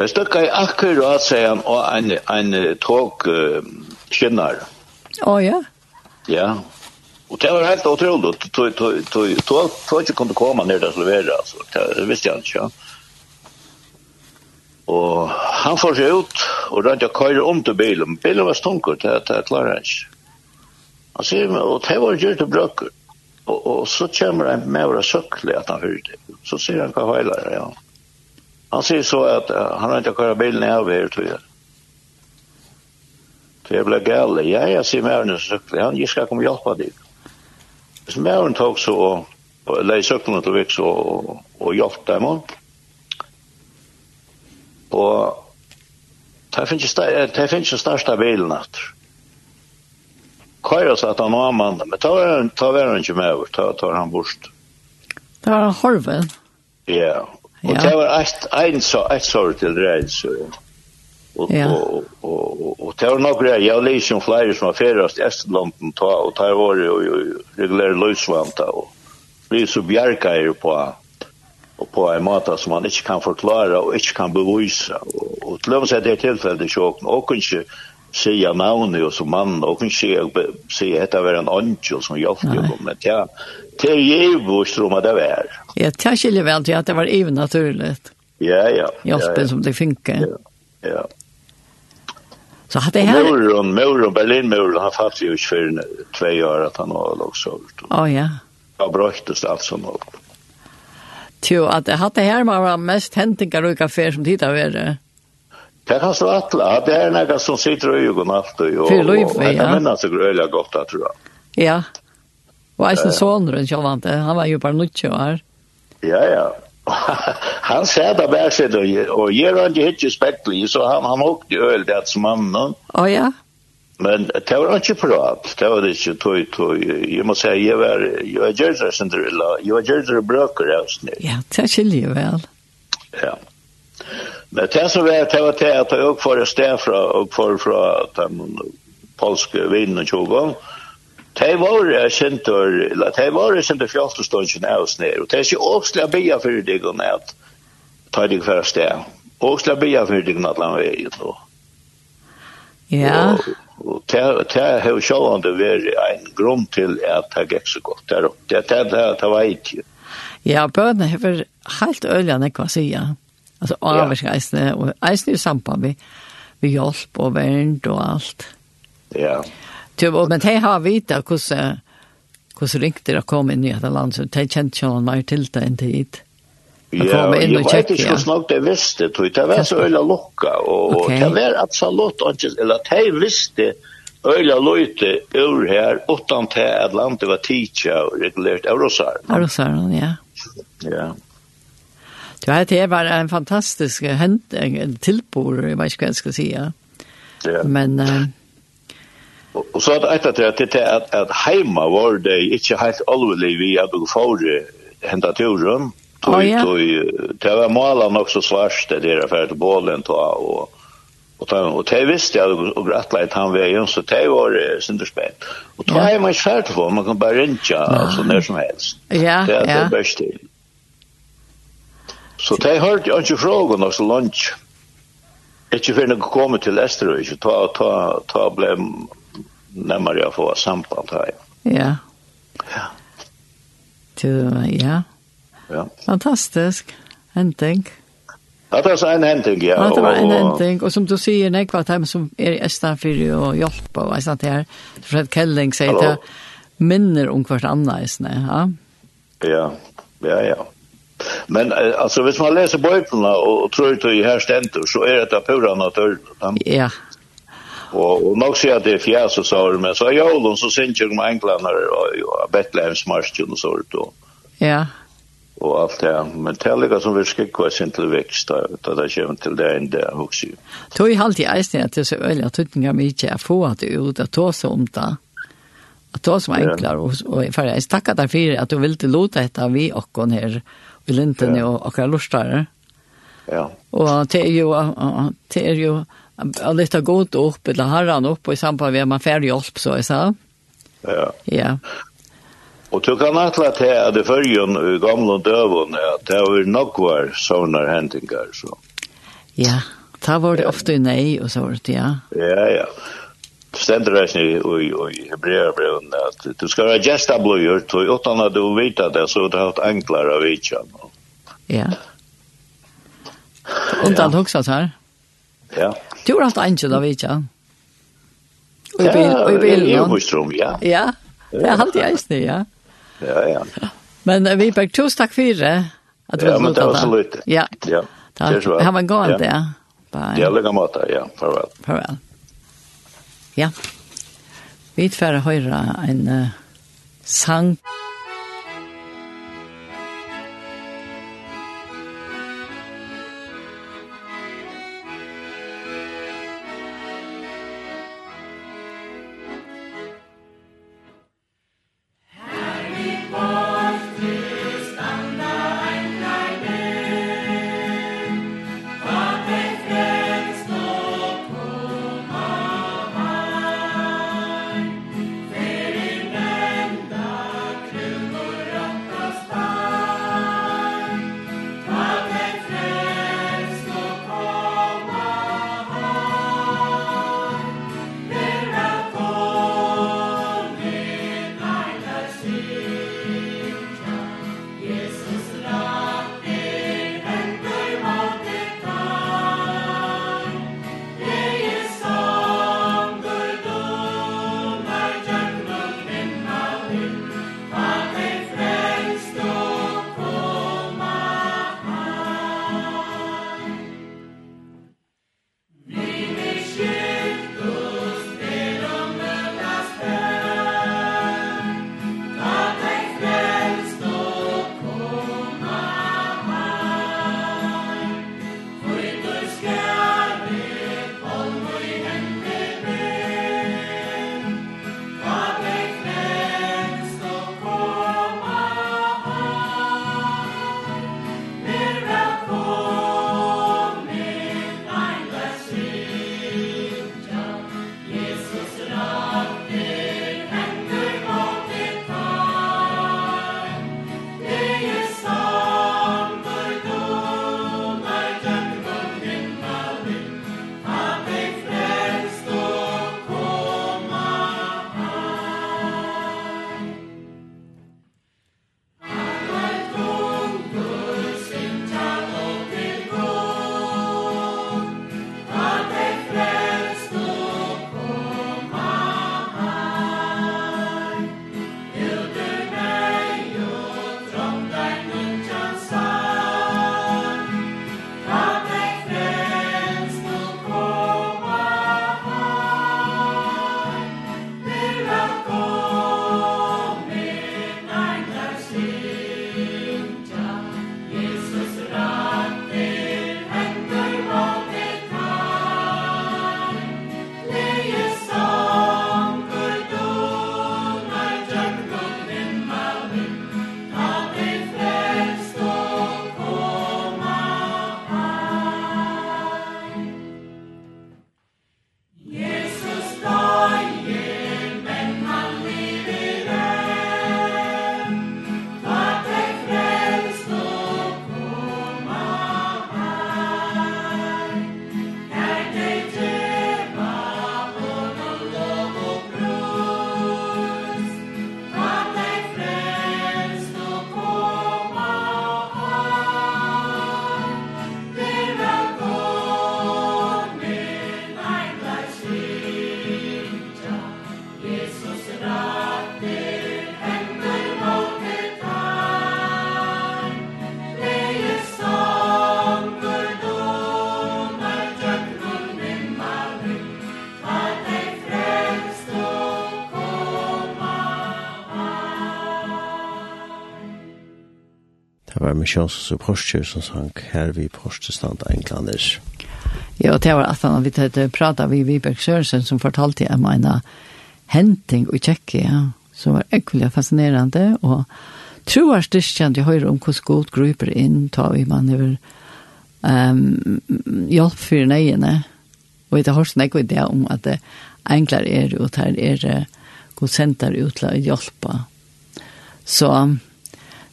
I: den støkker jeg akkurat, sier han, og en, en tog uh, skinnar.
A: Å oh, ja?
I: Ja, Og det var helt utrolig, Tog ikke kunne komme ned inte kunde komma ner. Det visste jeg ikke, Ja. Og han får seg ut og då jeg kör om til bilen. Bilen var stunker till att klara Han sier, og det var ju till brøkker. Og, og så kommer en med å søkle at han hører det. Så sier han hva heiler, ja. Han sier så at uh, han har ikke kørt bilen av her, tror jeg. Så jeg ble gale. Ja, jeg sier med henne søkle. Han jeg skal komme hjelpe deg. Så med henne tok så og og leie søklene til viks og, og hjelpe dem. Og det finnes, ikke største bilen etter. Kaja sa att han var mannen, men ta, ta var han inte med över, ta, ta han bort.
A: Det var Horven.
I: Ja, og det var ett, en, så ett sår til rejelse. Och,
A: ja.
I: och, och, och, det var nog det, jag läser om flera som har färdats i Estlanden ta, och tar var det och regulära lösvanta och blir så bjärkar på och på en måte som man inte kan förklara och inte kan bevisa. Och, och till och med det är tillfället i tjocken och inte säga navnet och som mann, og kan se se att det var en angel som
A: hjälpte
I: honom men ja det er ju vad at det var.
A: Jag tar skiljer vel til at det var even naturligt.
I: Ja ja. Hjälpen
A: som det funkar.
I: Ja. ja.
A: Så hade det här
I: Muren, Muren, Berlin Møren, han fatt jo ikke for två år at han har också.
A: Ja ja.
I: Ja bröstes alt. som något.
A: Tjo, att det hade här var mest häntingar och kaféer som tittar över det.
I: Det kan stå atle, at det er nega som sitter i øygon alltid, og jeg kan minna seg grøyla godt, jeg tror jeg.
A: Ja, og eisen sånner en kjavant, han var jo bare nutt år.
I: Ja, ja. Han sier det bare sitt, og gjør han ikke hitt i spektli, så han, han åkte øl det som mannen.
A: Å ja.
I: Men det var ikke prat, det var ikke tog, tog, Jeg må si, jeg var, jeg var gjørdere, jeg var gjørdere brøker, jeg var snill.
A: Ja, det er ikke livet vel.
I: Ja. Men det som var det var det at jeg også får et sted fra, for, fra den polske vinen og tjogong, Det var det kjentor, det var det kjentor fjallstånden av oss nere, og det er ikke åksla bia fyrir deg og nett, ta deg fyrir sted, åksla bia fyrir deg natt lang vegin, og
A: Ja.
I: Og det har jo sjående vært en grunn til at det gikk så godt der oppe. Det det det var ikke.
A: Ja, bønene har vært helt øyne, jeg kan si. Ja. Altså avvarskeisene, ja. og eisene i samband med, med hjelp og vernd og alt.
I: Ja.
A: Typ, men de har vita hvordan hvordan riktig det kom inn i et land, så de kjente jo han mer til det enn tid.
I: Ja, jeg vet ikke hvordan nok det visste, tog det var så øyla lukka, og
A: okay.
I: det var absolutt ikke, eller de visste øyla løyte ur her, utan til at landet var tidsja og regulert
A: av Rosaren. Av Rosaren, ja.
I: Ja.
A: Du vet, det var en fantastisk händelse, tillbord, jag vet inte vad jag ska säga. Ja. Men... Uh,
I: Og, og så at etter det til at, at heima var det ikke helt alvorlig vi at du får henta turen.
A: Tog, oh, ja.
I: tog, det var malan så svarst det der för til bålen ta og og ta og te visste jeg og grattla et han vei så te var sinderspent. Og ta
A: ja.
I: heima ikke fært for, man kan bare rinja altså når som helst.
A: Ja,
I: det er
A: ja.
I: det beste. Så de hørte ikke frågan også så lunch. Ikke før jeg kom til Esterøy, så ta, ta, ta ble nærmere å få samband her.
A: Ja.
I: Ja.
A: Du, ja.
I: Ja.
A: Fantastisk. Henting.
I: Ja, det var en henting, ja.
A: Ja, det var en henting. Og som du sier, nekva dem som er i Estanfyrir og hjelpa og sånt her. Fred Kelling sier det minner om hvert annet, ja.
I: Ja, ja, ja. Men alltså hvis man läser böckerna och, och tror att det här ständer så är det pura naturligt.
A: Ja.
I: Och och nog så att det är fjärs och så men så jag och så syns jag med engländare och Betlehems marsch och så då.
A: Ja.
I: Og alt det men det er lika som vi ska kvar sin til vekst, da, da det kommer til det enn det også.
A: Tog i halt i isen att det så øyelig öliga tuttingar mycket att få at att ut at ta sig om det At ta som
I: enklar
A: och, Og, för jeg takker deg for at du vil til låta etter vi och her i linten
I: ja.
A: og akkurat lortare.
I: Ja.
A: Og det er jo, det er jo litt av godt opp, eller herren opp, og i samband med man færre hjelp, så jeg sa.
I: Ja.
A: Ja.
I: Og du kan atle til at det førgen i gamle døvene, at det er nok var sånne hendinger, så.
A: Ja, da var det ofte nei, og så var det, ja.
I: Ja, ja stendur det i, i Hebreabreven at du skal være gesta bløyer, og utan at du vita det, så du har hatt enklare av vitjan.
A: Ja. Undan huksas her.
I: Ja.
A: Du har hatt enklare av vitjan. Og i bilen. Og i
I: bilen.
A: Ja,
I: ja.
A: Ja, Det er alltid eisne, ja.
I: Ja, ja.
A: Men vi Viberg, tusen takk for det.
I: Ja, men det var så lite.
A: Ja.
I: Ja. Det
A: var en god,
I: ja. Ja, lika måte, ja. Farvel.
A: Farvel. Ja. Vi tverre høyre en uh, sang.
H: var missions og Porsche som sank her vi Porsche-stand englander.
A: Ja, og det var at han vi pratet vi Viberg Sørensen som fortalte jeg mine henting og tjekke, ja, som var ekkelig fascinerende, og troer styrkjent jeg høyre om hvordan god gruper inn, ta vi man over um, hjelp for nøyene, og jeg har snakket idé om at det enklere er, og her, er god senter ut til å hjelpe. Så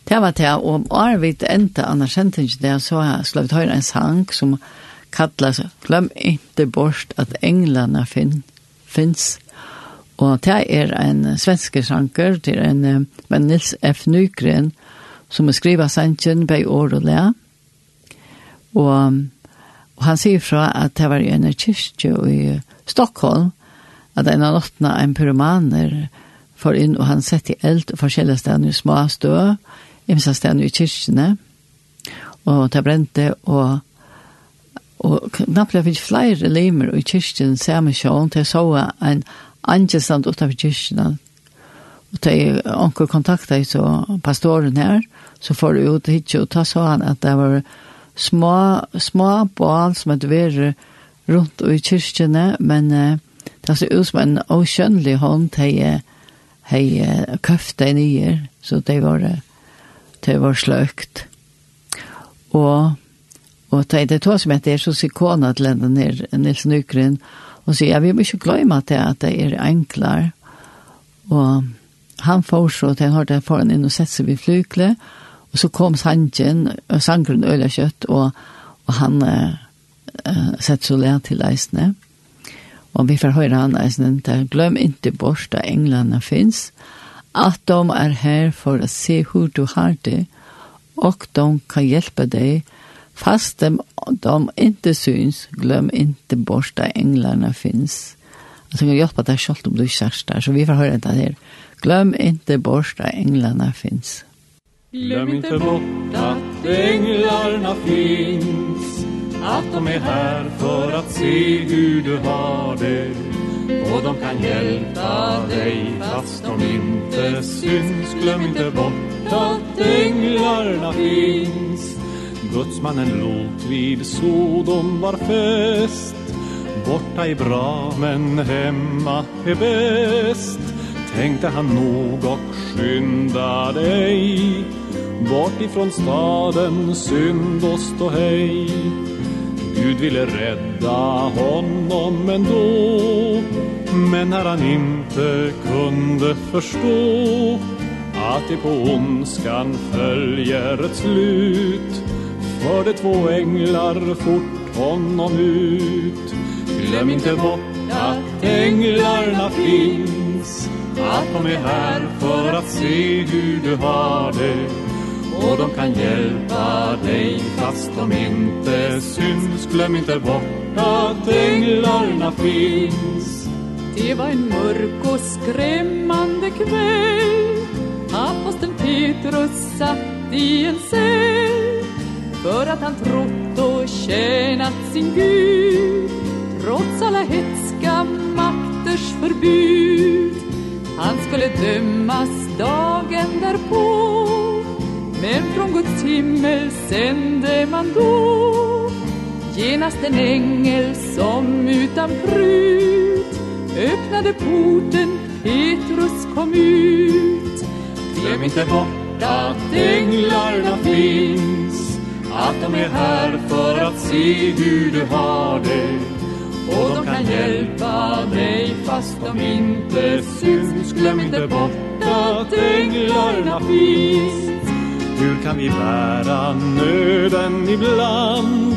A: Det var det, og Arvid enda annars kjente ikke det, så har jeg slått en sang som kallas Glöm inte bort at änglarna fin, finns. Og det er en svenske det er en med Nils F. Nygren som skriver sangen på år og le». Og, og han sier fra at det var en kyrkje i Stockholm, at en av nottene en pyromaner for inn, og han sette i eld forskjellige steder i små støv, jeg minns han i kyrkene, og det brente, og og knappt jeg fikk flere limer i kyrkjen samme sjån til jeg så en angestand utenfor kyrkjen og til jeg anker kontakta i så pastoren her så får jeg ut hit og da så han at det var små, små bål som hadde vært rundt i kyrkjene, men uh, det ser ut som en åkjønnelig hånd til jeg hei køfte nye, så det var det var sløkt. Og, og det er det to som heter Jesus ikona til henne ned, Nils Nykren, og sier, ja, vi må ikke glemme til at det er enklere. Og han får så til han har det foran inn og sett seg ved flykle, og så kom sangen, og sangren øyla kjøtt, og, og han eh, sett så lær til leisene. Og vi får høre han leisene, glem ikke bort at englene finnes, og at de er her for å se hvor du har det, og de kan hjelpe deg, fast de, de ikke syns, glöm ikke bort der englene finnes. At de kan hjelpe deg selv om du ikke er der, så vi får høre dette her. Glöm ikke bort der englene finnes.
J: Glöm inte bort att änglarna finns Att de är här för att se hur du har det Och de kan hjälpa dig fast de inte syns. Glöm inte bort att änglarna finns. Gudsmannen låt vid Sodom var fest Borta är bra men hemma är bäst. Tänkte han nog och skynda dig? Bort ifrån staden synd och stå hej Gud ville rädda honom ändå. Men när han inte kunde förstå Att det på ondskan följer ett slut Förde två änglar fort honom ut. Glöm inte bort att änglarna finns Att de är här för att se hur du har det. Och de kan hjälpa dig fast de inte syns. Glöm inte bort att änglarna finns.
K: Det var en mörk och skrämmande kväll. Aposteln Petrus satt i en cell. För att han trott och tjänat sin Gud. Trots alla hetska makters förbud. Han skulle dömas dagen därpå. Men från Guds himmel sände man då Genast en ängel som utan prut Öppnade porten, Petrus kom ut.
J: Glöm inte bort att änglarna finns Att de är här för att se hur du har det. Och de kan hjälpa dig fast de inte syns. Glöm inte bort att änglarna finns Hur kan vi bära nöden ibland?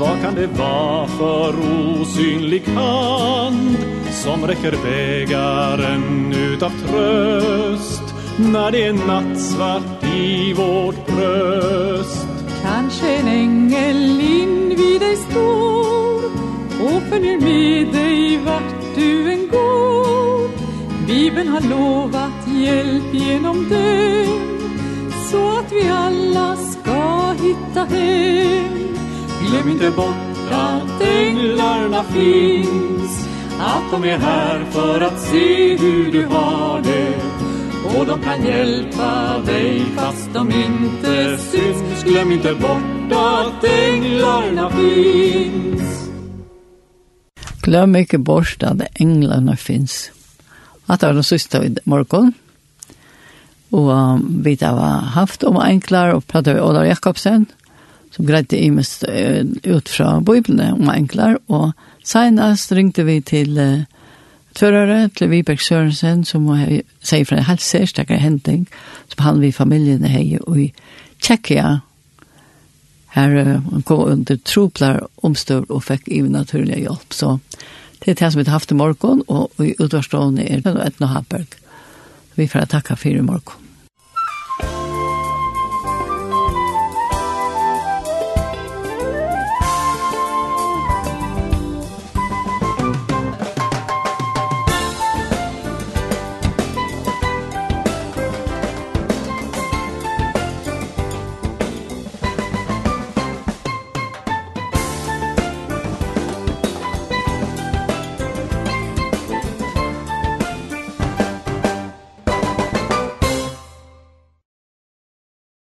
J: Vad kan det vara för osynlig hand Som räcker bägaren utav tröst När det är nattsvart i vårt bröst?
K: Kanske en ängel in vid dig står Och följer med dig vart du än går. Bibeln har lovat hjälp genom död så att vi alla ska hitta hem.
J: Glöm inte bort att änglarna finns Att de är här för att se hur du har det. Och de kan hjälpa dig fast de inte syns. Glöm inte bort att änglarna finns.
A: Glöm inte bort att änglarna finns. Att det var den sista i morgon. Og um, vi har haft om enklar, og pratet med Ola Jakobsen, som greide imest uh, ut fra Bibelen om enklar, og senast ringte vi til uh, Tvørere, til Viberg Sørensen, som uh, sier fra en helt særstakker hending, som han vi familien hei, og i Tjekkia, her uh, gå under troplar omstør og fikk i naturlig hjelp. Så det er det som vi har haft i morgen, og, i utvarstående er det Edna Hamburg. Vi får takka fyrir morgon.